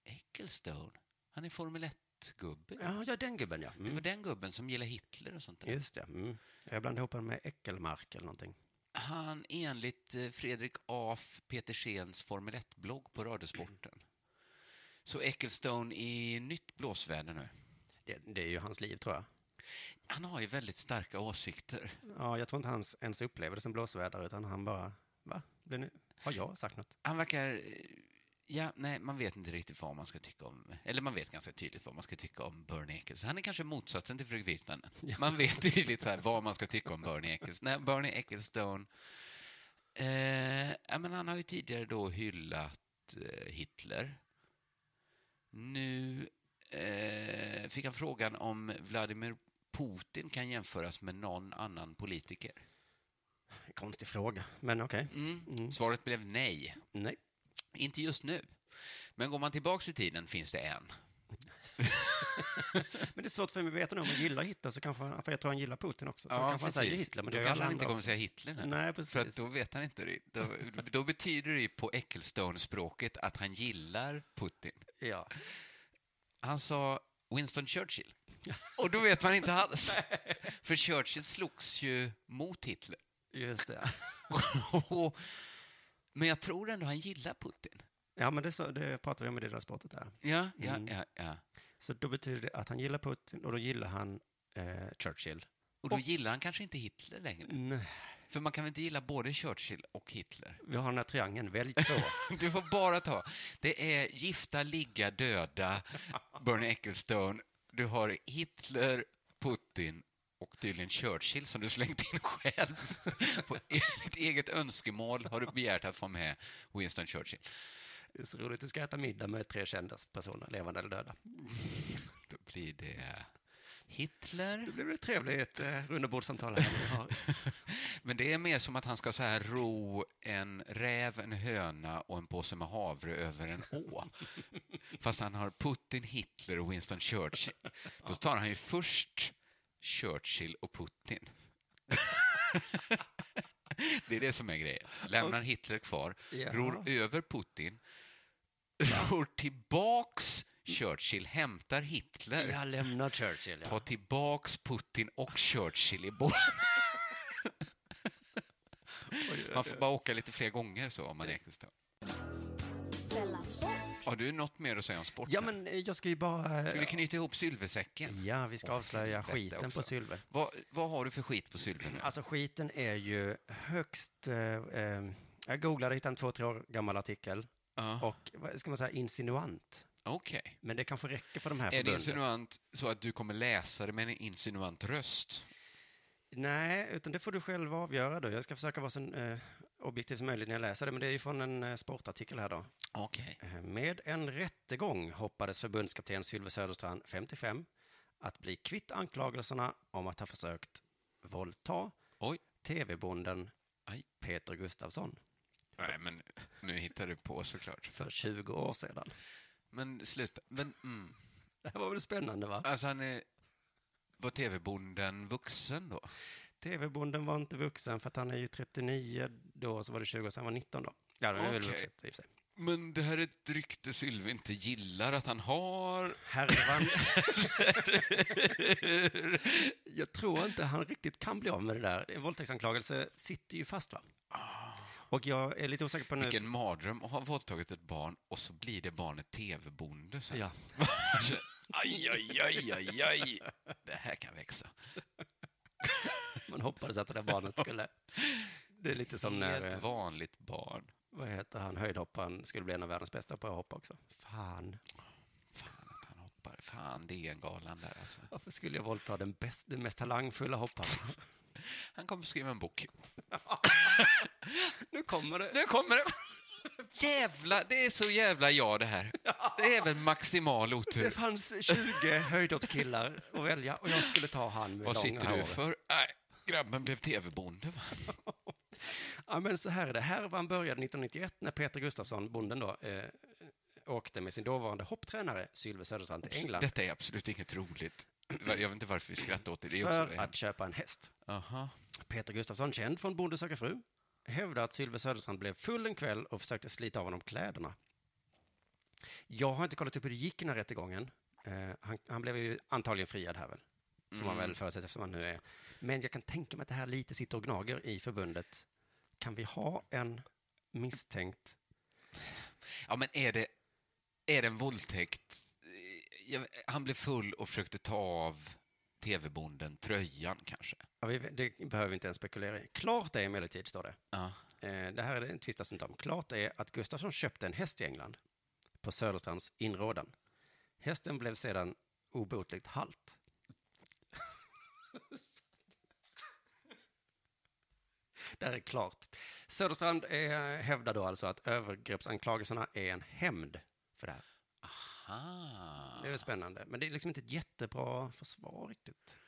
Ecclestone? Han är Formel 1-gubbe. Ja, ja, den gubben, ja. Det var Mm. den gubben som gillar Hitler och sånt där. Just det. Mm. Jag blandade ihop honom med Eckelmark eller någonting. Han, enligt eh, Fredrik af Petersens Formel 1-blogg på Radiosporten, så Ecclestone i nytt blåsväder nu. Det, det är ju hans liv, tror jag. Han har ju väldigt starka åsikter. Ja, jag tror inte han ens upplever det som blåsväder, utan han bara, va? Har jag sagt något? Han verkar... Ja, nej, man vet inte riktigt vad man ska tycka om... Eller man vet ganska tydligt vad man ska tycka om Bernie Ecclestone. Han är kanske motsatsen till Fredrik Virtanen. Man vet tydligt så vad man ska tycka om Bernie Ecclestone. Nej, Bernie Ecclestone... Eh, ja, men han har ju tidigare då hyllat eh, Hitler. Nu eh, fick han frågan om Vladimir Putin kan jämföras med någon annan politiker. Konstig fråga, men okej. Mm. Svaret blev nej. Nej. Inte just nu. Men går man tillbaks i tiden finns det en. Men det är svårt för mig att veta nu om han gillar Hitler, så kanske han, för jag tror han gillar Putin också. Så ja, kanske han säger Hitler, men då kanske han inte kommer säga Hitler nu. Nej, precis. För då vet han inte. Då, då betyder det ju på Ecclestone-språket att han gillar Putin. Ja. Han sa Winston Churchill. Och då vet man inte alls. För Churchill slogs ju mot Hitler. Just det. Och- Men jag tror ändå han gillar Putin. Ja, men det, så, det pratar vi om i det där sportet där. Ja, ja, Mm. ja. ja. Så då betyder det att han gillar Putin och då gillar han eh, Churchill. Och då gillar han kanske inte Hitler längre. Nej. För man kan väl inte gilla både Churchill och Hitler? Vi har den här triangeln, välj två. Du får bara ta. Det är gifta, ligga, döda, Bernie Ecclestone. Du har Hitler, Putin och tydligen Churchill som du slängt in själv. På ditt eget önskemål har du begärt att få med Winston Churchill. Det är så roligt, du ska äta middag med tre kända personer, levande eller döda. Då blir det Hitler. Då blir det trevligt eh, rundabordssamtal här. Vi har. Men det är mer som att han ska så här ro en räv, en höna och en påse med havre över en å. Fast han har Putin, Hitler och Winston Churchill. Då tar han ju först Churchill och Putin. Det är det som är grejen. Lämnar Hitler kvar, Ja. ror över Putin, ror tillbaks Churchill, hämtar Hitler, Jag lämnar Churchill, tar ja. tillbaks Putin och Churchill i båten. Man får bara åka lite fler gånger så om man är Ecclestone. Har du något mer att säga om sport? Ja, men eh, jag ska ju bara... Ska vi knyta ihop sylvesäcken? Ja, vi ska avslöja helvete skiten på Sylve. Vad, vad har du för skit på Sylve nu? Alltså skiten är ju högst... Eh, eh, jag googlade, hittade en två, tre år gammal artikel. Ja. Och vad ska man säga, insinuant. Okej. Men det kanske räcker för de här Är det insinuant så att du kommer läsa det med en insinuant röst? Nej, utan det får du själv avgöra då. Jag ska försöka vara så eh, objektiv som möjligt när jag läser det, men det är ju från en eh, sportartikel här då. Okej. Eh, Med en rättegång hoppades förbundskapten Sylve Söderstrand, 55, att bli kvitt anklagelserna om att ha försökt våldta tv-bonden. Peter Gustafsson Nej, men nu hittar du på såklart. för 20 år sedan. Men sluta. Men, mm. Det här var väl spännande, va? Alltså, han är... Var tv-bonden vuxen då? TV-bonden var inte vuxen för att han är ju 39 då, så var det 20 år sedan, han var 19 då. Ja, det var väl vuxet i och för sig. Men det här är ett rykte Sylve inte gillar att han har. Härvan. jag tror inte han riktigt kan bli av med det där. En våldtäktsanklagelse sitter ju fast, va? Och jag är lite osäker på nu... Vilken mardröm att ha våldtagit ett barn och så blir det barnet tv-bonde sen. Ja. aj, aj, aj, aj, aj. Det här kan växa. Man hoppades att det där barnet skulle... Det är lite som när... Helt eh, vanligt barn. Vad heter han? Höjdhopparen skulle bli en av världens bästa på att hoppa också. Fan. Han hoppar. Fan, det är en galan där alltså. Varför skulle jag våldta den, bäst, den mest talangfulla hopparen? Han kommer skriva en bok. nu kommer det. Nu kommer det! Jävla, det är så jävla jag det här. Det är väl maximal otur. Det fanns 20 höjdhoppskillar att välja och jag skulle ta han med Vad långa sitter du håret. för? Nej, grabben blev tv-bonde. va? Ja, men så här är det. Härvan började 1991 när Peter Gustafsson, bonden då, eh, åkte med sin dåvarande hopptränare Sylve Söderstrand till England Detta är absolut inget roligt. Jag vet inte varför vi skrattar åt det. det är för att köpa en häst. Aha. Peter Gustafsson, känd från Bonde söker fru, hävdar att Sylve Söderstrand blev full en kväll och försökte slita av honom kläderna. Jag har inte kollat upp hur det gick i den här rättegången. Eh, han, han blev ju antagligen friad här väl, får man Mm. väl förutsätta eftersom han nu är. Men jag kan tänka mig att det här lite sitter och gnager i förbundet. Kan vi ha en misstänkt Ja, men är det, är det en våldtäkt? Jag, han blev full och försökte ta av tv-bonden tröjan kanske. Ja, vi, det behöver vi inte ens spekulera i. Klart är emellertid, står det. Ja. Eh, det här är det tvistas inte om. Klart är att Gustafsson köpte en häst i England på Söderstrands inrådan. Hästen blev sedan obotligt halt. Det här är klart. Söderstrand är, hävdar då alltså att övergreppsanklagelserna är en hämnd för det här. Ah. Det är väl spännande, men det är liksom inte ett jättebra försvar riktigt.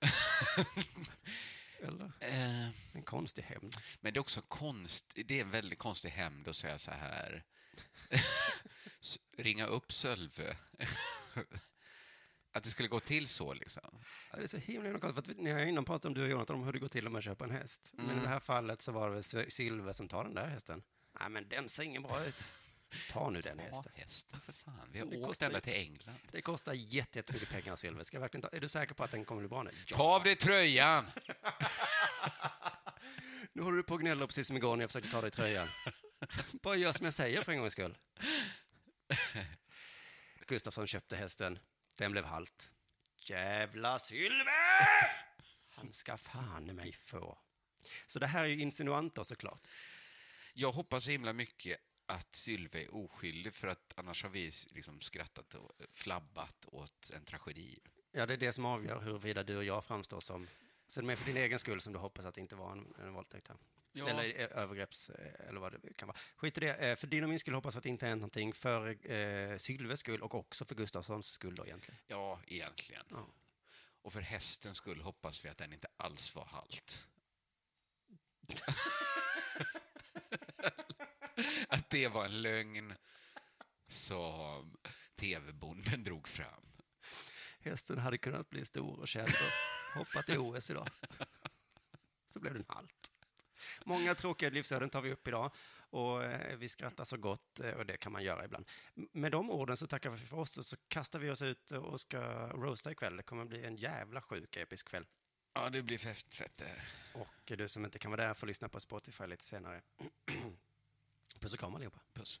Eller? Eh, En konstig hämnd. men det är också en konst, det är en väldigt konstig hämnd att säga så här. Ringa upp Sölve. Att det skulle gå till så liksom. Ja, det är så himla, himla konstigt, för att ni har innan pratat om du och Jonathan om hur det går till om man köper en häst. Men Mm. i det här fallet så var det Sylve som tar den där hästen. Nej, men den ser ingen bra ut. Ta nu den Ja, hästen. hästen för fan. Vi har Det åkt kostar ända ju- till England. Det kostar jätte- jättemycket pengar, Sylve. Ska verkligen ta, är du säker på att den kommer bli bra nu? Ta av dig tröjan! Nu håller du på och gnäller precis som igår när jag försökte ta dig tröjan. Bara gör som jag säger för en gångs skull. Gustafsson köpte hästen. Den blev halt. Jävla Sylve! Han ska fan i mig få. Så det här är ju insinuanter såklart. Jag hoppas så himla mycket att Sylve är oskyldig för att annars har vi liksom skrattat och flabbat åt en tragedi. Ja, det är det som avgör huruvida du och jag framstår som... Så det är för din egen skull som du hoppas att det inte var en, en våldtäkt här. Ja. Eller eh, övergrepps... eh, Eller vad det kan vara. Skit i det. Eh, För din och min skull hoppas vi att det inte hänt någonting. För eh, Sylves skull och också för Gustafssons skull då egentligen. Ja, egentligen. Ja. Och för hästens skull hoppas vi att den inte alls var halt. att det var en lögn som tv-bonden drog fram. Hästen hade kunnat bli stor och känd hoppat i OS idag. Så blev den halt. Många tråkiga livsöden tar vi upp idag och eh, vi skrattar så gott eh, och det kan man göra ibland. Med de orden så tackar vi för oss och så kastar vi oss ut och ska roasta ikväll. Det kommer bli en jävla sjuk episk kväll. Ja, det blir fett, fett det här. Och du som inte kan vara där får lyssna på Spotify lite senare. Puss och kram allihopa. Puss.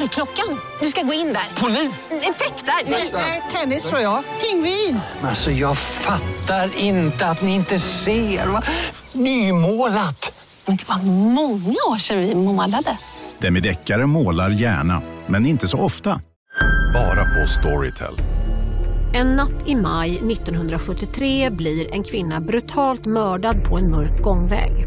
Dörrklockan. Du ska gå in där. Polis? Effektar? Nej, tennis tror jag. Pingvin. Alltså jag fattar inte att ni inte ser. Va? Nymålat. Men det var många år sedan vi målade. Demideckare målar gärna, men inte så ofta. Bara på Storytel. En natt i maj 1973 blir en kvinna brutalt mördad på en mörk gångväg.